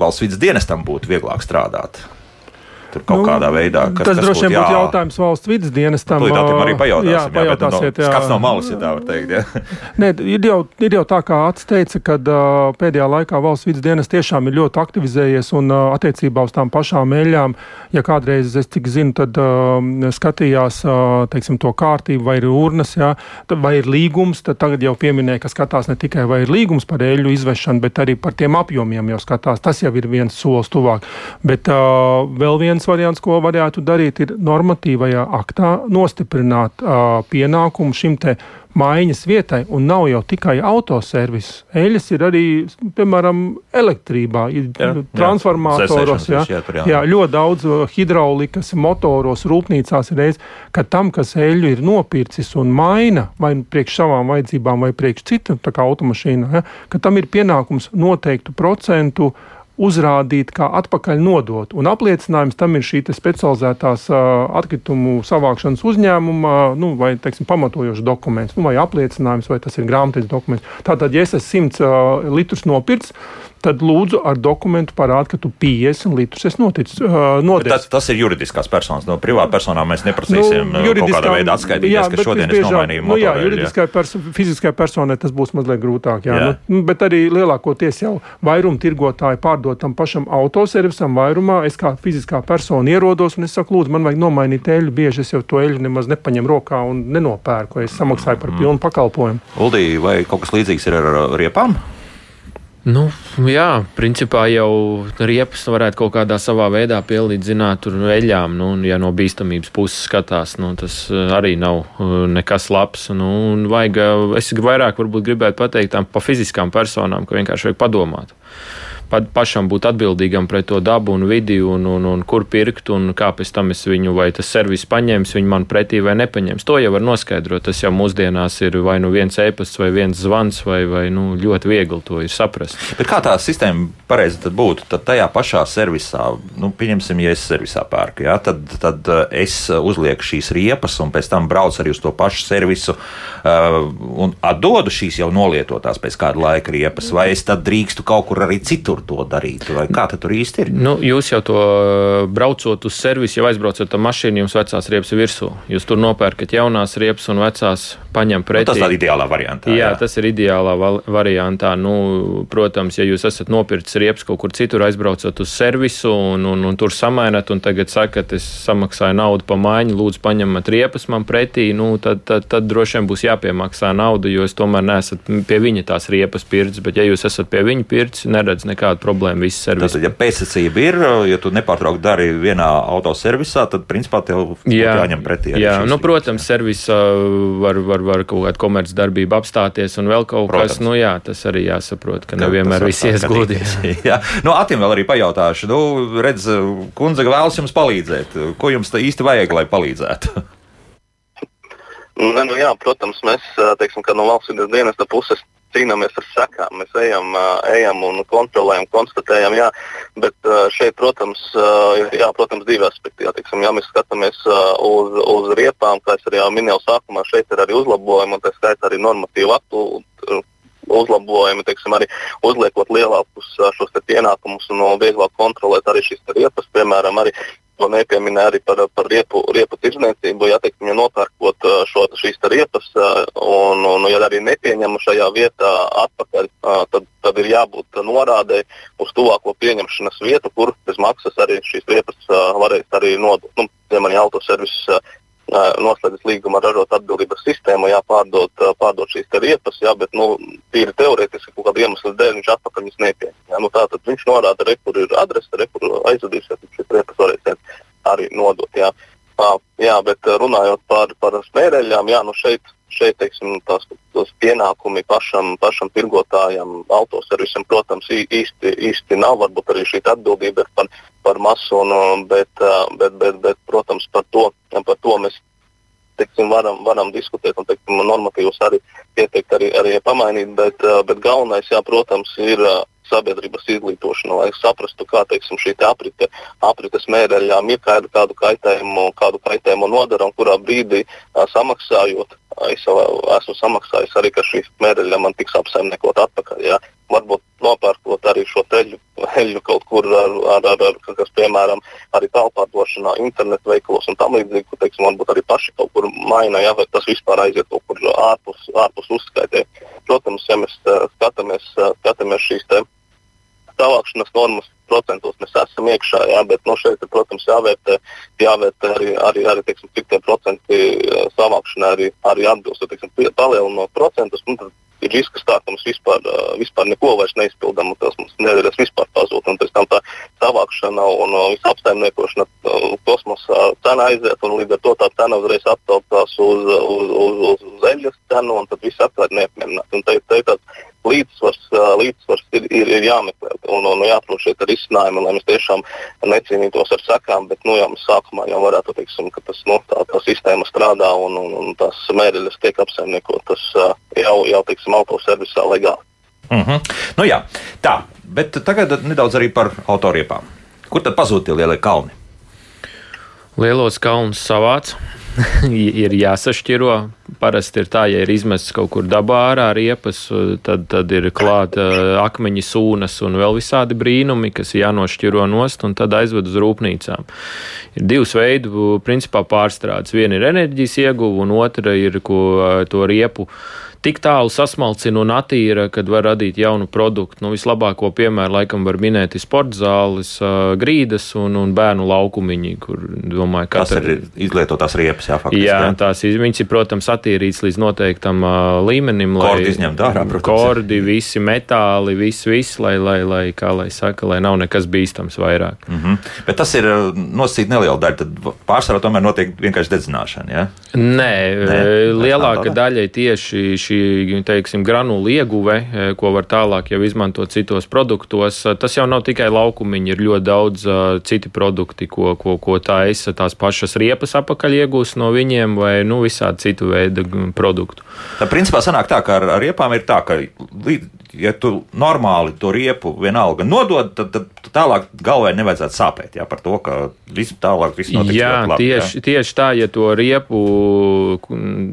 valsts vidas dienestam būtu vieglāk strādāt? Tur kaut nu, kādā veidā. Kas, tas droši vien būtu jautājums valsts vidas dienestam. Nu, Tūlīt arī pajautāsim. Jā, pajautāsiet, jā, no, skats no malas, ja tā var teikt. Jā. Nē, ir jau, ir jau tā, kā Ats teica, ka uh, pēdējā laikā valsts vidas dienas tiešām ir ļoti aktivizējies un uh, attiecībā uz tām pašām eļļām, ja kādreiz, es cik zinu, tad uh, skatījās, uh, teiksim, to kārtību, vai ir urnas, jā, vai ir līgums, tad tagad jau pieminēja, ka skatās ne tikai vai ir līgums par eļļu izvešanu, bet arī par tiem apjomiem jau skatās. Tas jau ir viens solis tuvāk. Bet uh, vēl viens variants, ko varētu darīt, ir normatīvajā aktā nostiprināt uh, pienākumu šim te maiņas vietai, un nav jau tikai autoservis. Eļas ir arī, piemēram, elektrībā, ir jā, transformatoros. Jā, jā, jā. jā, ļoti daudz hidraulikas motoros, rūpnīcās ir reizes, ka tam, kas eļu ir nopircis un maina, vai priekš savām vajadzībām, vai priekš citu automašīnu, ja, ka tam ir pienākums noteiktu procentu uh, uzrādīt, kā atpakaļ nodot. Un apliecinājums tam ir šī specializētās atkritumu savākšanas uzņēmuma, nu, vai teiksim, pamatojošs dokuments, nu, vai apliecinājums, vai tas ir grāmatvedis dokuments. Tātad, ja es esmu 100 litrus nopircis, tad lūdzu ar dokumentu parādi, ka tu 50 litrus esi noticis. Uh, tas, tas ir juridiskās personas. No privāta personām mēs neprasīsim nu, kaut kādā veidā atskaitīties, jā, ka šodien es nomainīju nu, jā, juridiskai perso fiziskai personai tas būs mazliet grūtāk. Jā. Jā. Nu, bet arī lielākoties jau vairumu tirgotāji pārdod tam pašam autoservisam vairumā. Es kā fiziskā persona ierodos un es saku, lūdzu, man vajag nomainīt eļļu. Bieži es jau to eļļu nemaz nepaņemu rokā un nenopērku. Es samaksāju par mm. pilnu pakalpojumu. Uldī, vai kaut kas līdzīgs ir ar riepām? Nu, jā, principā jau riepas varētu kaut kādā savā veidā pielīdzināt eļļām. Nu, ja no bīstamības puses skatās, nu, tas eh, arī nav eh, nekas labs. Nu, vajag, eh, es vairāk gribētu pateikt tām pa fiziskām personām, ka vienkārši vajag padomāt pa, pašam būt atbildīgam pret to dabu un vidi, un, un, un kur pirkt, un kā pēc tam es viņu, vai tas servis paņems, viņu man pretī vai nepaņems. To jau var noskaidrot. Tas jau mūsdienās ir vai nu viens e-pasts, vai viens zvans, vai, vai nu, ļoti viegli to ir saprast. Bet kā tā sistēma pareizi tad būtu? Tad tajā pašā servisā, nu, pieņemsim, ja es servisā pērku, ja, tad, tad uh, es uzlieku šīs riepas un pēc tam braucu arī uz to pašu servisu uh, un atdodu šīs jau nolietotās pēc kāda laika riepas, vai es tad drīkstu kaut kur arī citur tur to darīt? Vai kā tur īsti ir? Nu, jūs jau to uh, braucot uz servisu, jau aizbraucat ar mašīnu, jums vecās riepas ir virsū. Jūs tur nopērkat jaunās riepas un vecās paņem pretī. Nu, tas ir ideālā variantā. Jā, jā, tas ir ideālā variantā. Nu, protams, ja jūs esat nopircis riepas kaut kur citur, aizbraucat uz servisu un, un, un tur samainat, un tagad sakat, es samaksāju naudu pa maiņu, lūdzu, paņemat riepas man pretī, nu, tad, tad, tad droši vien būs jāpiemaksā nauda, jo es tomēr neesat pie viņa tās riepas pirts. Bet, ja jūs esat pie viņa pirts, neredz nekā nekāda problēma. Viss servis. Tad, ja pēcsacība ir, ja tu nepārtraukti dari vienā autoservisā, tad principā tev jā, jāņem pretī. Jā, nu, protams, servisā var, var, var kaut kāda komercdarbība apstāties un vēl kaut protams. kas. Nu, jā, tas arī jāsaprot, ka nevienmēr viss ies gludi. jā, nu, Atim vēl arī pajautāšu. Nu, redz, kundze vēlas jums palīdzēt. Ko jums īsti vajag, lai palīdzētu? Ne, nu, jā, protams, mēs teiksim, no valsts dienesta puses cīnāmies ar sekām. Mēs ejam, ejam un kontrolējam, konstatējam, jā, bet šeit, protams, jā, protams divi aspekti. Jā, teiksim, ja mēs skatāmies uz, uz riepām, kā es arī minēju sākumā, šeit ir arī uzlabojumi, un tā skaitā arī normatīvu aktu uzlabojumi, teiksim, arī uzliekot lielākus šos pienākumus un vieglāk kontrolēt arī šīs riepas, piemēram, arī to nepieminēja arī par, par riepu, riepu tirdzniecību. Ja teiksim, ja nopērkot šo, šīs riepas, un, un ja arī nepieņem šajā vietā atpakaļ, tad, tad ir jābūt norādēji uz tuvāko pieņemšanas vietu, kur bez maksas arī šīs riepas varēs arī nodot. Nu, piemēram, autoserviss noslēdzis līgumu ar ražotāju atbildības sistēmu, jāpārdod pārdot šīs riepas, jā, bet nu, tīri teorētiski kaut kāda iemesla dēļ viņš atpakaļ viņas nepieņem. Jā, nu, tātad viņš norāda, re, kur ir adrese, re, kur aizvadīsies, šīs riepas varēsiet arī nodot. Jā. Jā, bet runājot par, par smēreļām, jā, nu šeit, šeit teiksim, tās, tās pienākumi pašam, pašam tirgotājam, autoservisam, protams, īsti, īsti nav. Varbūt arī šī atbildība ir par, par masu, un, bet, bet, bet, bet, protams, par to, par to mēs teiksim, varam, varam diskutēt un teiksim, normatīvus arī pieteikt, arī, arī pamainīt. Bet, bet galvenais, jā, protams, ir sabiedrības izglītošana, lai saprastu, kā teiksim, šī te aprite, aprites mēreļām ir kādu, kādu kaitējumu, kādu kaitējumu nodara un kurā brīdī a, samaksājot. Es esmu samaksājis arī, ka šī mēreļa man tiks apsaimniekot atpakaļ. Jā. Varbūt nopērkot arī šo teļu, eļu kaut kur, ar, ar, ar, ar, kas, piemēram, arī tālpārdošanā, internetu veikalos un tam līdzīgi, kur, teiksim, varbūt arī paši kaut kur maina, jā, vai tas vispār aiziet kaut kur ārpus, ārpus uzskaitē. Protams, ja mēs skatāmies, skatāmies šīs tēmas savākšanas normas procentos mēs esam iekšā, jā, bet nu, šeit, protams, jāvērtē, jāvērtē arī, arī, arī teiksim, cik tie procenti savākšanai arī, arī atbilst. Teiksim, palielinot procentus, nu, tad ir risks tā, ka mums vispār, vispār neko vairs neizpildām, un tas mums nevarēs vispār pazūt. Un pēc tam tā savākšana un visa apsaimniekošana kosmosā cena aiziet, un līdz ar to tā cena uzreiz aptautās uz, uz, uz, uz, uz eļļas cenu, un tad viss atklāt neapmierināt. Un te, te tāds līdzsvars, līdzsvars ir, ir, ir jāmeklē un, un jāatrod šeit risinājumi, lai mēs tiešām necīnītos ar sekām, bet nu, jā, mēs sākumā jau varētu teikt, ka tas, nu, tā, tā sistēma strādā un, un, un tās mērķis tiek apsaimniekotas jau, jau teiksim, autoservisā legāli. Mm -hmm. nu, jā, tā, bet tagad nedaudz arī par autoriepām. Kur tad pazūd tie lielie kalni? Lielos kalnus savāc. ir jāsašķiro. Parasti ir tā, ja ir izmests kaut kur dabā ārā riepas, tad, tad ir klāta akmeņi, sūnas un vēl visādi brīnumi, kas jānošķiro nost un tad aizved uz rūpnīcām. Ir divas veidu, principā pārstrādes. Viena ir enerģijas ieguva un otra ir ko, to riepu tik tālu sasmalcina un attīra, kad var radīt jaunu produktu. Nu, vislabāko piemēru laikam var minēt sporta zāles, grīdas un, un bērnu laukumiņi, kur domāju, ka. Tas ir izlietotās riepas, jā, faktiski. Jā, jā. tās viņas ir, protams, attīrītas līdz noteiktam uh, līmenim. Kordi izņemt ārā, protams. Kordi, visi metāli, viss, viss, lai, lai, lai, kā lai saka, lai nav nekas bīstams vairāk. Mm -hmm. Bet tas ir nosacīt neliela daļa, tad pārsvarā tomēr notiek vienkārši dedzināšana, jā? Nē, Nē lielāka daļa tieši šī teiksim, granulu ieguve, e, ko var tālāk jau izmantot citos produktos. E, tas jau nav tikai laukumiņi, ir ļoti daudz uh, citi produkti, ko, ko, ko tā es tās pašas riepas apakaļ iegūst no viņiem, vai nu, visādi citu veidu produktu. Tā principā sanāk tā, ka ar riepām ir tā, ka ja tu normāli to riepu vienalga nodod, tad, tad tālāk galvai nevajadzētu sāpēt jā, par to, ka viss tālāk viss notiks. Jā, labi, tieši, jā. tieši tā, ja to riepu,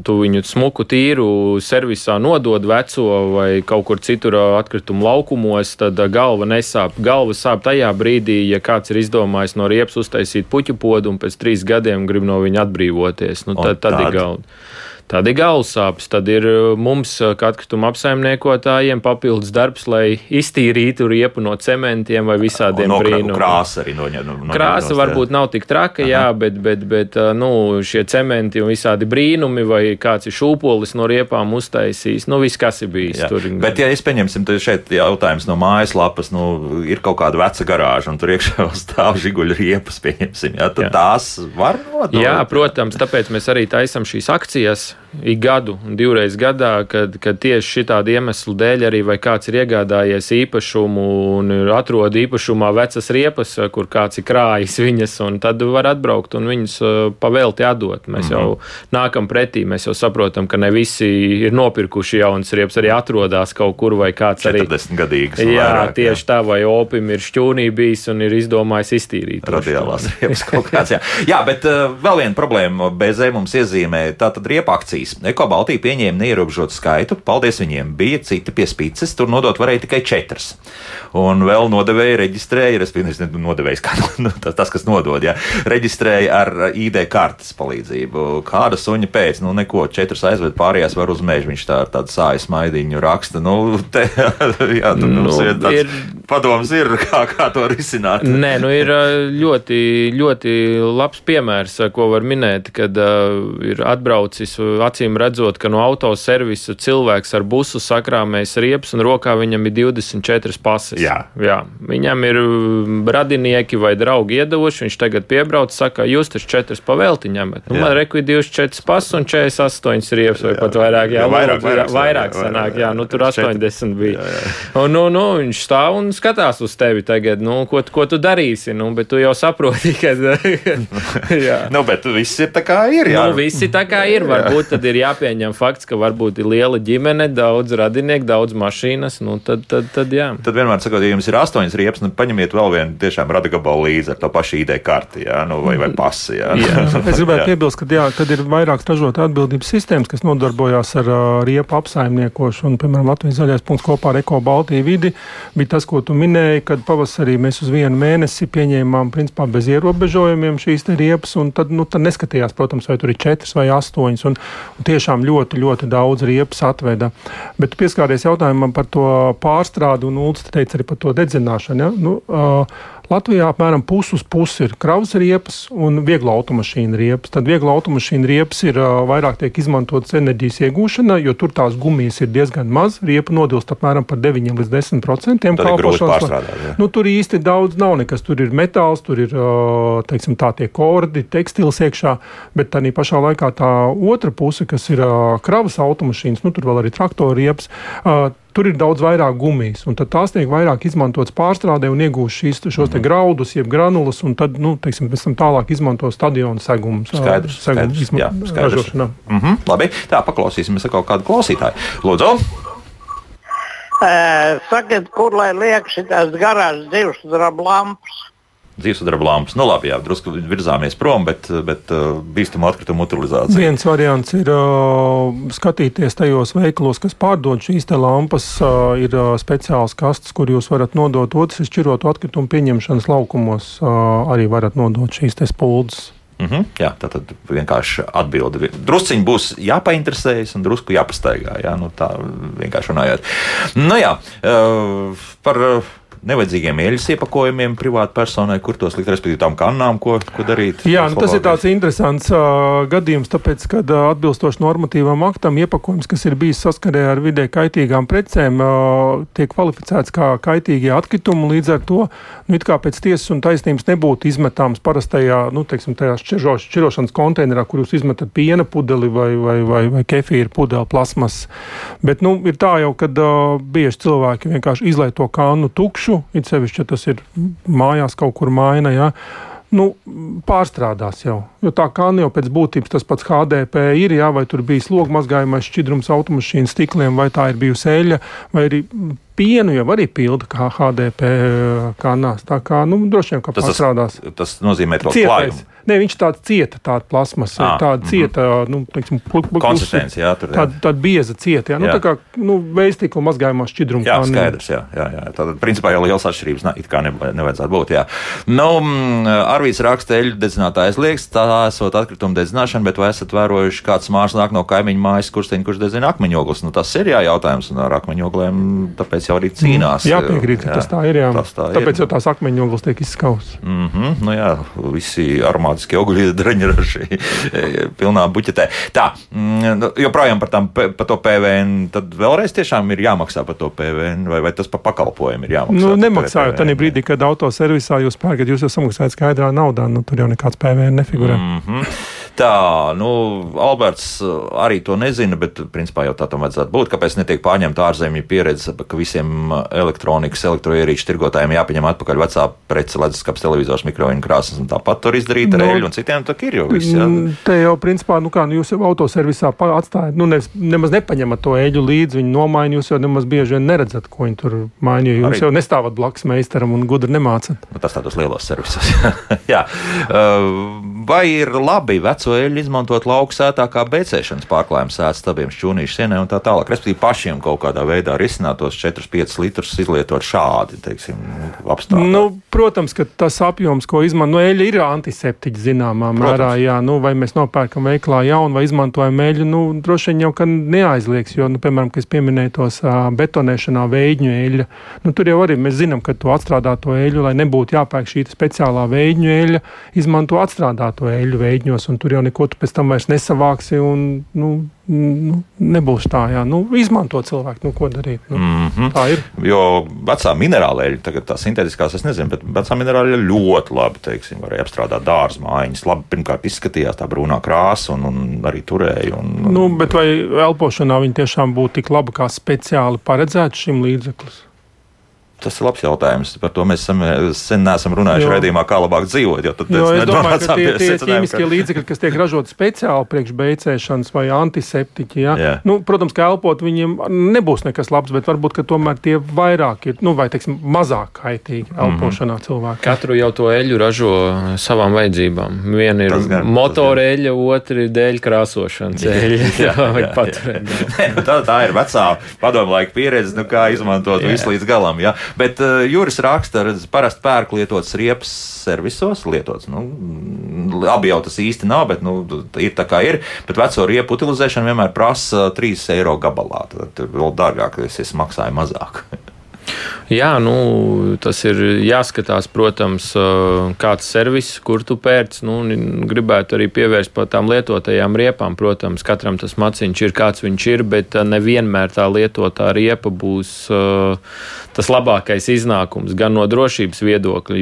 tu viņu smuku tīru servisā nodod veco vai kaut kur citur atkritumu laukumos, tad galva nesāp. Galva sāp tajā brīdī, ja kāds ir izdomājis no riepas uztaisīt puķu podu un pēc trīs gadiem grib no viņa atbrīvoties. Nu, tad, tad ir galva. Tad ir galvas sāpes, tad ir uh, mums, uh, kā atkrituma apsaimniekotājiem, papildus darbs, lai iztīrītu riepu no cementiem vai visādiem no, brīnumiem. Krāsa arī no, no, no Krāsa nost, varbūt nav tik traka, Aha. jā, bet, bet, bet uh, nu, šie cementi un visādi brīnumi, vai kāds ir šūpolis no riepām uztaisījis, nu viss, kas ir bijis jā. tur. Bet, ja es pieņemsim, tad šeit jautājums no mājaslapas, nu, ir kaut kāda veca garāža, un tur iekšā stāv žiguļu riepas, pieņemsim, jā, tad jā. tās var nodot. Jā, protams, tāpēc mēs arī taisam šīs akcijas ik gadu divreiz gadā, kad, kad tieši šādu iemeslu dēļ arī vai kāds ir iegādājies īpašumu un atrod īpašumā vecas riepas, kur kāds ir krājis viņas, un tad var atbraukt un viņas uh, pavēlti atdot. Mēs mm -hmm. jau nākam pretī, mēs jau saprotam, ka ne visi ir nopirkuši jaunas riepas, arī atrodas kaut kur vai kāds 40 arī 40 gadīgs. Jā, vairāk, tieši jā. tā, vai opim ir šķūnī bijis un ir izdomājis iztīrīt. Radiālās riepas kaut kāds, jā. jā, bet uh, vēl viena problēma BZ mums iezīmē, tā tad riepa akcijas. Eko Baltija pieņēma neierobežotu skaitu, paldies viņiem. Bija citi pie spīces, tur nodot varēja tikai četras. Un vēl nodevēja reģistrēja, respektīvi, nodevējs, kā nu, tas, tas, kas nodod, jā, reģistrēja ar ID kartes palīdzību. Kāda suņa pēc, nu neko, četras aizved pārējās var uz mežu. Viņš tā ar tādu sājas maidiņu raksta. Nu, te, jā, tur nu, mums ir tāds ir... padoms, ir, kā, kā to risināt. Nē, nu ir ļoti, ļoti labs piemērs, ko var minēt, kad uh, ir atbraucis, acīm redzot, ka no autoservisa cilvēks ar busu sakrāmēs riepas un rokā viņam ir 24 pases. Jā. Jā. Viņam ir mm, radinieki vai draugi iedavuši, viņš tagad piebrauc, saka, jūs taču četras pavelti ņemat. Nu, man reku ir 24 pases un 48 riepas vai jā. pat vairāk. Jā, jā vairāk, lūdzu, vairāk, vairāk sanāk, jā, nu tur 80 bija. Jā, jā. Un, nu, nu, viņš stāv un skatās uz tevi tagad, nu, ko, ko tu darīsi, nu, bet tu jau saproti, ka. nu, bet viss ir tā kā ir, jā. Nu, viss ir tā kā ir, varbūt tad ir jāpieņem fakts, ka varbūt ir liela ģimene, daudz radinieku, daudz mašīnas. Nu, tad, tad, tad, jā. tad vienmēr sakot, ja jums ir astoņas riepas, nu paņemiet vēl vienu tiešām radagabalu līdzi ar to pašu ID karti jā, nu, vai, vai pasi. Jā. Jā. es gribētu piebilst, ka, jā, kad ir vairākas ražotāju atbildības sistēmas, kas nodarbojās ar uh, riepu apsaimniekošanu, piemēram, Latvijas zaļais punkts kopā ar Eko Baltiju vidi, bija tas, ko tu minēji, kad pavasarī mēs uz vienu mēnesi pieņēmām principā bez ierobežojumiem šīs riepas, un tad, nu, tad neskatījās, protams, vai tur ir četras vai astoņas. Un tiešām ļoti, ļoti daudz riepas atveda. Bet pieskāries jautājumam par to pārstrādi, un Ulus teica arī par to dedzināšanu. Ja? Nu, uh, Latvijā apmēram pusi uz pusi ir kravas riepas un viegla automašīna riepas. Tad viegla automašīna riepas ir vairāk tiek izmantotas enerģijas iegūšanā, jo tur tās gumijas ir diezgan maz. Riepa nodilst apmēram par 9 līdz 10 procentiem. Nu, tur īsti daudz nav nekas. Tur ir metāls, tur ir teiksim, tā tie kordi, tekstils iekšā, bet tā pašā laikā tā otra puse, kas ir kravas automašīnas, nu, tur vēl arī traktoru riepas. Tur ir daudz vairāk gumijas, un tās tiek vairāk izmantotas pārstrādē un iegūst šīs, šos mm -hmm. graudus, jeb granulas, un tad, nu, teiksim, pēc tam tālāk izmanto stadionu segumus. Skaidrs, segumu skaidrs, jā, skaidrs. Mm -hmm, labi, tā paklausīsimies kaut kādu klausītāju. Lūdzu! Uh, sakiet, kur lai liek šīs garās divas lampas? Dzīvesudraba lampas. Nu, labi, jā, drusku virzāmies prom, bet, bet uh, bīstama atkrituma utilizācija. Viens variants ir uh, skatīties tajos veikalos, kas pārdod šīs lampas. Uh, ir speciāls kastes, kur jūs varat nodot otrs izšķirotu atkritumu pieņemšanas laukumos. Arī varat nodot šīs spuldzes. Mm -hmm, jā, tā tad vienkārši atbildi. Drusciņi būs jāpainteresējas un drusku jāpastaigā. Jā, nu, tā vienkārši runājot. Nu, jā, par. Nevajadzīgiem eļļas iepakojumiem privātai personai, kur tos likt, respektīvi tām kannām, ko, ko darīt. Jā, nu, tas ir tāds interesants uh, gadījums, tāpēc, ka uh, atbilstoši normatīvam aktam iepakojums, kas ir bijis saskarē ar vidē kaitīgām precēm, uh, tiek kvalificēts kā kaitīgie atkritumi. Līdz ar to, nu, it kā pēc tiesas un taisnības nebūtu izmetāms parastajā, nu, teiksim, tajā šķiro, šķirošanas konteinerā, kur jūs izmetat piena pudeli vai, vai, vai, vai kefīra pudeli, plasmas. Bet, nu, ir tā jau, ka uh, bieži cilvēki vienkārši izlai to kānu tukšu, tirgu, it sevišķi, ja tas ir mājās kaut kur maina. Ja, nu, pārstrādās jau. Jo tā kā jau pēc būtības tas pats HDP ir, jā, vai tur bija slogu mazgājumais šķidrums automašīnas stikliem, vai tā ir bijusi eļļa, vai arī pienu jau arī pilda kā HDP kanās. Tā kā, nu, droši vien, ka tas pārstrādās. Tas, tas nozīmē to klājumu. Nē, viņš tāds cieta, tāda plasmasa, ah, tāda mm -hmm. cieta, nu, teiksim, konsistence, jā, tur. Jā. Tāda, tāda bieza cieta, jā, nu, jā. tā kā, nu, veistīkla mazgājumā šķidruma. Jā, kā, skaidrs, jā, jā, jā. Tātad, principā, jau liels atšķirības ne, it kā ne, nevajadzētu būt, jā. Nu, mm, Arvīts raksta, eļu dedzinātājs liekas, tā tā esot atkrituma dedzināšana, bet vai esat vērojuši, kāds mārs nāk no kaimiņu mājas kursteņa, kurš dedzina akmeņoglus? Nu, tas ir jā, jautājums, un ar akmeņogliem tāpēc jau arī cīnās. Jā, piekrīt, ka jā, tas tā ir. Jā. Tas tā Tāpēc ir. jau tās akmeņogles tiek izskaustas. Mm -hmm, nu jā, visi aromātiskie augļi dreņraši pilnā buķetē. Tā, mm, nu, joprojām par, pe- par to PVN, tad vēlreiz tiešām ir jāmaksā par to PVN, vai, vai tas par pakalpojumu ir jāmaksā? Nu, nemaksājot tajā brīdī, kad autoservisā jūs pērkat, jūs jau samaksājat skaidrā naudā, nu tur jau nekāds PVN nefigurē. Mm. Mm -hmm. Tā, nu, Alberts uh, arī to nezina, bet principā jau tā tam vajadzētu būt. Kāpēc netiek pārņemta ārzemju pieredze, ka visiem uh, elektronikas, elektroierīču tirgotājiem jāpieņem atpakaļ vecā prece, leduskapis, televizors, mikroviņu krāsas un tāpat tur izdarīt ar Nu, eļļu un citiem tā ir jau viss. Jā. Te jau, principā, nu kā, nu, jūs jau autoservisā atstājat, nu, ne, nemaz nepaņemat to eļļu līdzi, viņi nomaina, jūs jau nemaz bieži vien neredzat, ko viņi tur maina, jo jūs Arī- jau nestāvat blakus meistaram un gudri nemācat. Nu, tas tādos lielos servisos. Jā. Uh, Vai ir labi veco eļļu izmantot lauksētā kā becēšanas pārklājuma sēta stabiem, šķūnīšu sienai un tā tālāk? Respektīvi, pašiem kaut kādā veidā risināt tos 4-5 litrus, izlietot šādi, teiksim, apstākļi. Nu, protams, ka tas apjoms, ko izmanto nu, eļļa, ir antiseptiķis zināmā Protams. mērā. Jā, nu, vai mēs nopērkam veiklā jaunu vai izmantojam eļļu, nu, droši vien jau ka neaizliegs. Jo, nu, piemēram, kad es pieminēju tos betonēšanā veidņu eļļu, nu, tur jau arī mēs zinām, ka to atstrādāto eļļu, lai nebūtu jāpērk šī speciālā veidņu eļļa, izmanto atstrādāto eļļu veidņos, un tur jau neko tu pēc tam vairs nesavāksi. Un, nu, nu, nebūs tā, jā. Nu, izmanto cilvēku, nu, ko darīt. Nu, Mm -hmm. Tā ir. Jo vecā minerāla eļļa, tagad tā sintētiskās, es nezinu, bet vecā minerāla eļļa ļoti labi, teiksim, varēja apstrādāt dārza mājiņas. Labi, pirmkārt, izskatījās tā brūnā krāsa un, un arī turēja. Un, un, Nu, bet vai elpošanā viņi tiešām būtu tik labi kā speciāli paredzēts šim līdzeklim? Tas ir labs jautājums. Par to mēs esam, sen neesam runājuši raidījumā, kā labāk dzīvot. Jo tad Jo es domāju, ka tie, tie ķīmiskie ka- līdzekļi, kas tiek ražoti speciāli priekš beigcēšanas vai antiseptiķi, ja? Jā. nu, protams, ka elpot viņiem nebūs nekas labs, bet varbūt ka tomēr tie vairāk ir, nu, vai teiksim, mazāk kaitīgi Mhm. elpošanā cilvēkiem. Katru jau to eļļu ražo savām vajadzībām. Viena ir motora eļļa, otra ir dēļ krāsošanas eļļa. Jā, jā, paturēt. Nē, nu, tā, tā ir vecā padomu laika pieredze, nu, kā izmantot Jā. visu līdz galam. Ja? Bet uh, Juris raksta, ka parasti pērk lietotas riepas servisos, lietots. Nu, labi jau tas īsti nav, bet nu, ir tā kā ir. Bet veco riepu utilizēšana vienmēr prasa 3 eiro gabalā. Tad vēl dārgāk, ja es maksāju mazāk. Jā, nu, tas ir jāskatās, protams, kāds servis, kur tu pērc. Nu, gribētu arī pievērst par tām lietotajām riepām. Protams, katram tas maciņš ir kāds viņš ir, bet nevienmēr tā lietotā riepa būs tas labākais iznākums gan no drošības viedokļa,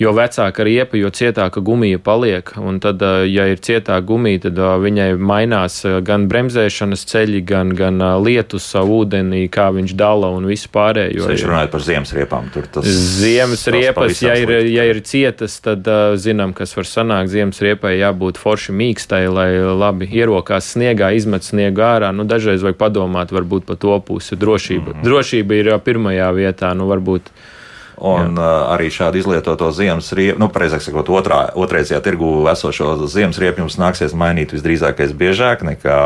jo, vecāka riepa, jo cietāka gumija paliek. Un tad, ja ir cietāka gumija, tad viņai mainās gan bremzēšanas ceļi, gan, gan lietus, ūdenī, kā viņš dala un visu pārējo. Viņš runāja par ziemas riepām. Tas Ziemas tas riepas, ja ir, ja ir cietas, tad zinām, kas var sanākt. Ziemas riepai jābūt forši mīkstai, lai labi ierokās sniegā, izmet sniegu ārā. Nu, dažreiz vajag padomāt, varbūt pa to pusi. Drošība, mm. drošība ir pirmajā vietā. Nu, varbūt, Un uh, arī šādu izlietoto ziemas riepu, nu, precīzāk sakot, otrā, otrreizējā tirgu esošo ziemas riepu jums nāksies mainīt visdrīzākais biežāk nekā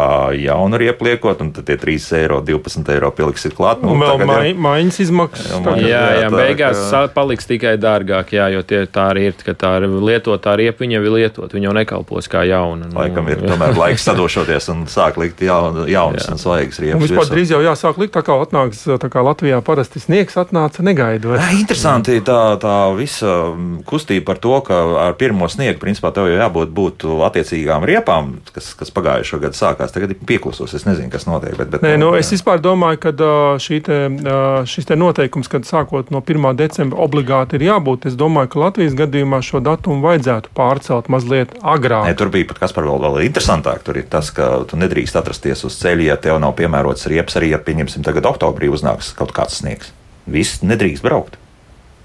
jaunu riepu liekot, un tad tie 3 eiro, 12 eiro piliksit klāt. Un vēl tagad jau- mai, maiņas izmaksas. Jā, tagad. jā, jā, jā, tā, beigās ka- paliks tikai dārgāk, jā, jo tie, tā arī ir. ka Tā ir lietotā riepa, viņa ir lietot, viņa jau nekalpos kā jauna. Nu, Laikam ir tomēr laiks sadošoties un sāk likt jaun, jaunas Jā. un svaigas Un riepas. vispār drīz jau jāsāk likt, tā kā atnāks, tā kā Latvijā parasti sniegs atnāca negaidot. Interesanti tā, tā visa mm, kustība par to, ka ar pirmo sniegu, principā, tev jau jābūt būtu attiecīgām riepām, kas, kas pagājušo gadu sākās. Tagad ir pieklusos. Es nezinu, kas notiek. Bet, bet, Nē, nu, es vispār domāju, ka te, šis te noteikums, kad sākot no 1. decembra obligāti ir jābūt, es domāju, ka Latvijas gadījumā šo datumu vajadzētu pārcelt mazliet agrāk. Nē, tur bija pat kas par vēl, vēl interesantāk. Tur ir tas, ka tu nedrīkst atrasties uz ceļa, ja tev nav piemērots riepas. Arī, ja pieņemsim, tagad oktobrī uznāks kaut kāds sniegs. Viss nedrīkst braukt.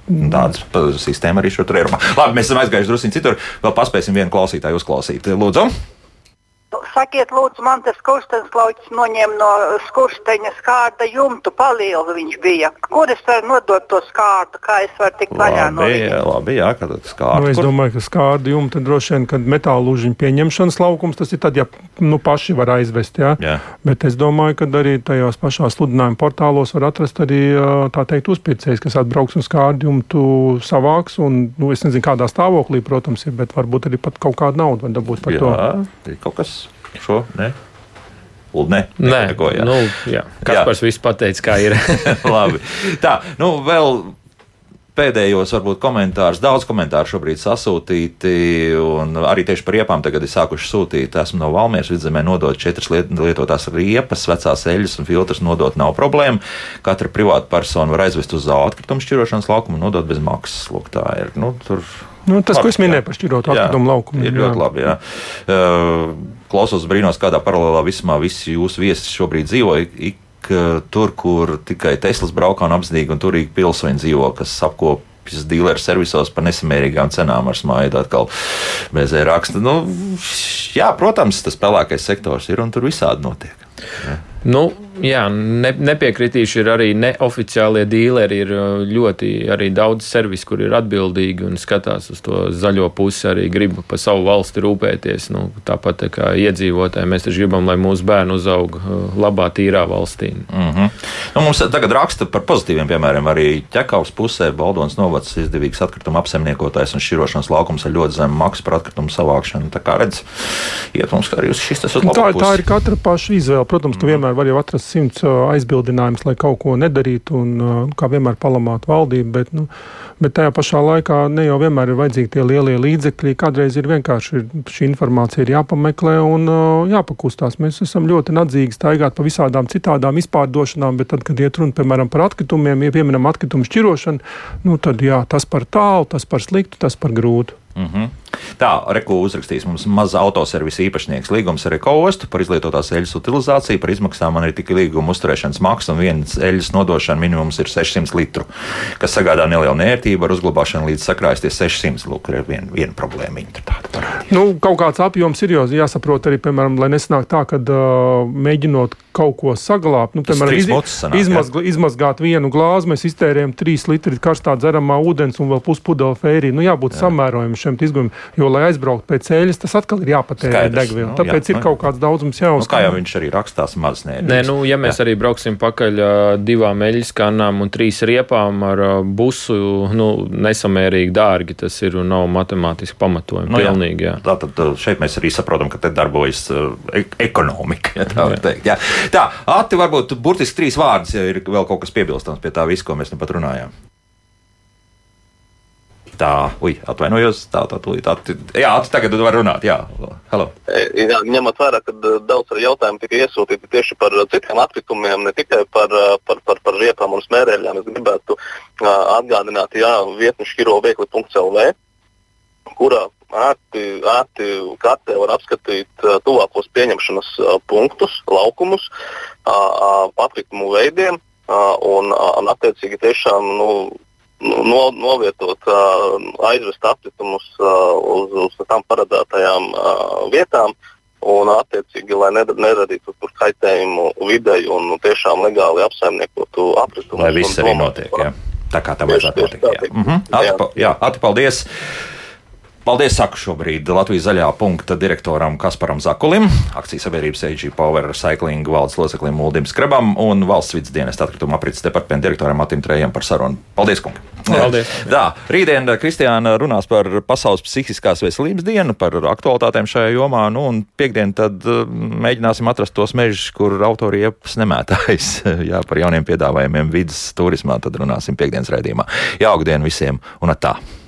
Tāda sistēma arī šur tur ir. Labi, mēs esam aizgājuši drusku citur. Vēl paspēsim vienu klausītāju uzklausīt. Lūdzu, Sakiet, lūdzu, man tas kursteņslauķis noņēma no skursteņa skārda jumtu palielu viņš bija. Kur es varu nodot to skārdu, kā es varu tikt vaļā no viņa? labi, jā, kad tas kā Nu, es domāju, ka skārdi jumta droši vien, kad metāla lūžiņa pieņemšanas laukums, tas ir tad, ja nu, paši var aizvest. Jā. Jā. Bet es domāju, ka arī tajos pašās sludinājuma portālos var atrast arī tā teikt uzpircējs, kas atbrauks un skārdi jumtu savāks. Un, nu, es nezinu, kādā stāvoklī, protams, ir, bet varbūt arī pat kaut kādu naudu var dabūt par to. Jā, ir kaut kas šo, ne? Ne, Nē, neko, jā. nu, jā. Kaspars viss pateica, kā ir. Labi. Tā, nu vēl pēdējos, varbūt, komentārus. Daudz komentāru šobrīd sasūtīti, un arī tieši par riepām tagad ir sākuši sūtīt. Esmu no Valmieras vidzemē nodot četras liet, lietotās riepas, vecās eļļas un filtrus nodot nav problēma. Katra privāta persona var aizvest uz atkritumu šķirošanas laukumu un nodot bez maksas. Lūk, tā ir. Nu, tur Nu, tas, ko es Labi, jā. minēju par šķirotu Jā, atkritumu laukumu. Ir ļoti labi. Jā. Uh, klausos brīnos, kādā paralēlā vismā visi jūsu viesi šobrīd dzīvo. Ik, ik, tur, kur tikai Teslas braukā un apzinīgi, un turīgi pilsoņi dzīvo, kas apkopjas dīleru servisos par nesamērīgām cenām ar smaidu atkal bez e-raksta. Nu, jā, protams, tas pelēkais sektors ir un tur visādi notiek. Nu, jā, ne, nepiekritīšu, ir arī neoficiālie dīleri. Ir uh, ļoti arī daudz servisu, kur ir atbildīgi un skatās uz to zaļo pusi, arī grib par savu valsti rūpēties. Nu, tāpat tā kā iedzīvotāji, mēs taču gribam, lai mūsu bērni uzaug uh, labā, tīrā valstī. Mm -hmm. nu, mums tagad raksta par pozitīviem piemēriem. Arī ķekavas pusē Baldonas novads izdevīgs atkrituma apsaimniekotājs un šķirošanas laukums ar ļoti zemu maksu par atkritumu savākšanu. Tā kā redz, iet mums arī uz šis tas uz Nu, Tā, tā ir katra paša izvēle. Protams, tu vienmēr vari jau atrast simts ā, aizbildinājumus, lai kaut ko nedarītu, un kā vienmēr palamāt valdību. Bet, nu, bet tajā pašā laikā ne jau vienmēr ir vajadzīgi tie lielie līdzekļi. Kādreiz ir vienkārši šī informācija ir jāpameklē un jāpakustās. Mēs esam ļoti nadzīgi staigāt pa visādām citādām izpārdošanām, bet tad, kad iet runa piemēram par atkritumiem, ja pieminam atkritumu šķirošanu, nu, tad jā, tas par tālu, tas par sliktu, tas par grūtu. Mm -hmm. Tā, Reku uzrakstīs mums maz autoservisa īpašnieks līgums ar ekostu par izlietotās eļļas utilizāciju, par izmaksām man ir tikai līguma uzturēšanas maksa un vienas eļļas nodošana minimums ir 600 litru, kas sagādā nelielu nērtību ar uzglabāšanu līdz sakrāsties 600. Lūk, ir viena, viena problēma. Nu, kaut kāds apjoms ir jāsaprot arī, piemēram, lai nesanāk tā, ka uh, mēģinot kaut ko saglabāt, nu, piemēram, muces sanāk, jā. izmazg, izmazgāt vienu glāzi, mēs iztērējam 3 litri karstā dzeramā ūdens un vēl puspudeli fērī. Nu, jābūt samērojumam šiem izgājumiem, jo, lai aizbrauktu pēc ceļa, tas atkal ir jāpatērē degviela. Nu, Tāpēc jā, ir nu, kaut kāds daudzums Nu, jāuzskata. kā jau viņš arī rakstās, maz nē. Nē, nu, ja mēs jā. arī brauksim pakaļ divām eļļas kanām un trīs riepām ar busu, nu, nesamērīgi dārgi tas ir un nav matemātiski pamatojumi. Nu, jā. Pilnīgi, jā. Tātad uh, šeit mēs arī saprotam, ka te darbojas ek ekonomika. Ja tā, var teikt, jā. tā Ati, varbūt burtiski trīs vārdus, ja ir vēl kaut kas piebilstams pie tā visa, ko mēs nu pat runājām. Tā, ui, atvainojos. Tā, tā, tūlīt. Ati, jā, Ati, tagad var runāt. Jā, hello. E, Jā, ņemot vērā, ka e, daudz arī jautājumu tika iesūtīti tieši par e, citiem atkritumiem, ne tikai par, par, par, par riepām un smērēļiem. Es gribētu atgādināt, jā, vietni šķiroviekli.lv, kurā ērti, ērti kartē var apskatīt uh, tuvākos pieņemšanas uh, punktus, laukumus, uh, atkritumu veidiem un, un attiecīgi tiešām nu, no, novietot, aizvest atkritumus uz, uz tām paredzētajām vietām. Un, attiecīgi, lai neradītu tur kaitējumu videi un tiešām legāli apsaimniekotu atkritumus. Lai viss arī notiek. Jā. Tā kā tam vajadzētu notikt. Jā, tiek. mm -hmm. Ati, Jā. jā, Ati, paldies! Paldies, saku šobrīd Latvijas zaļā punkta direktoram Kasparam Zakulim, akcijas sabiedrības AG Power Cycling valdes loceklim Muldim Skrebam un valsts vidas dienas atkrituma aprits departamenta direktoram Matim Trējam par sarunu. Paldies, kungi! Paldies. Tā, rītdien Kristiāna runās par Pasaules psihiskās veselības dienu, par aktualitātēm šajā jomā, nu, un piekdien tad uh, mēģināsim atrast tos mežus, kur autori iepas nemētājas. Jā, par jauniem piedāvājumiem vidas turismā, tad runāsim piekdienas raidījumā. Jauku dienu visiem un atā!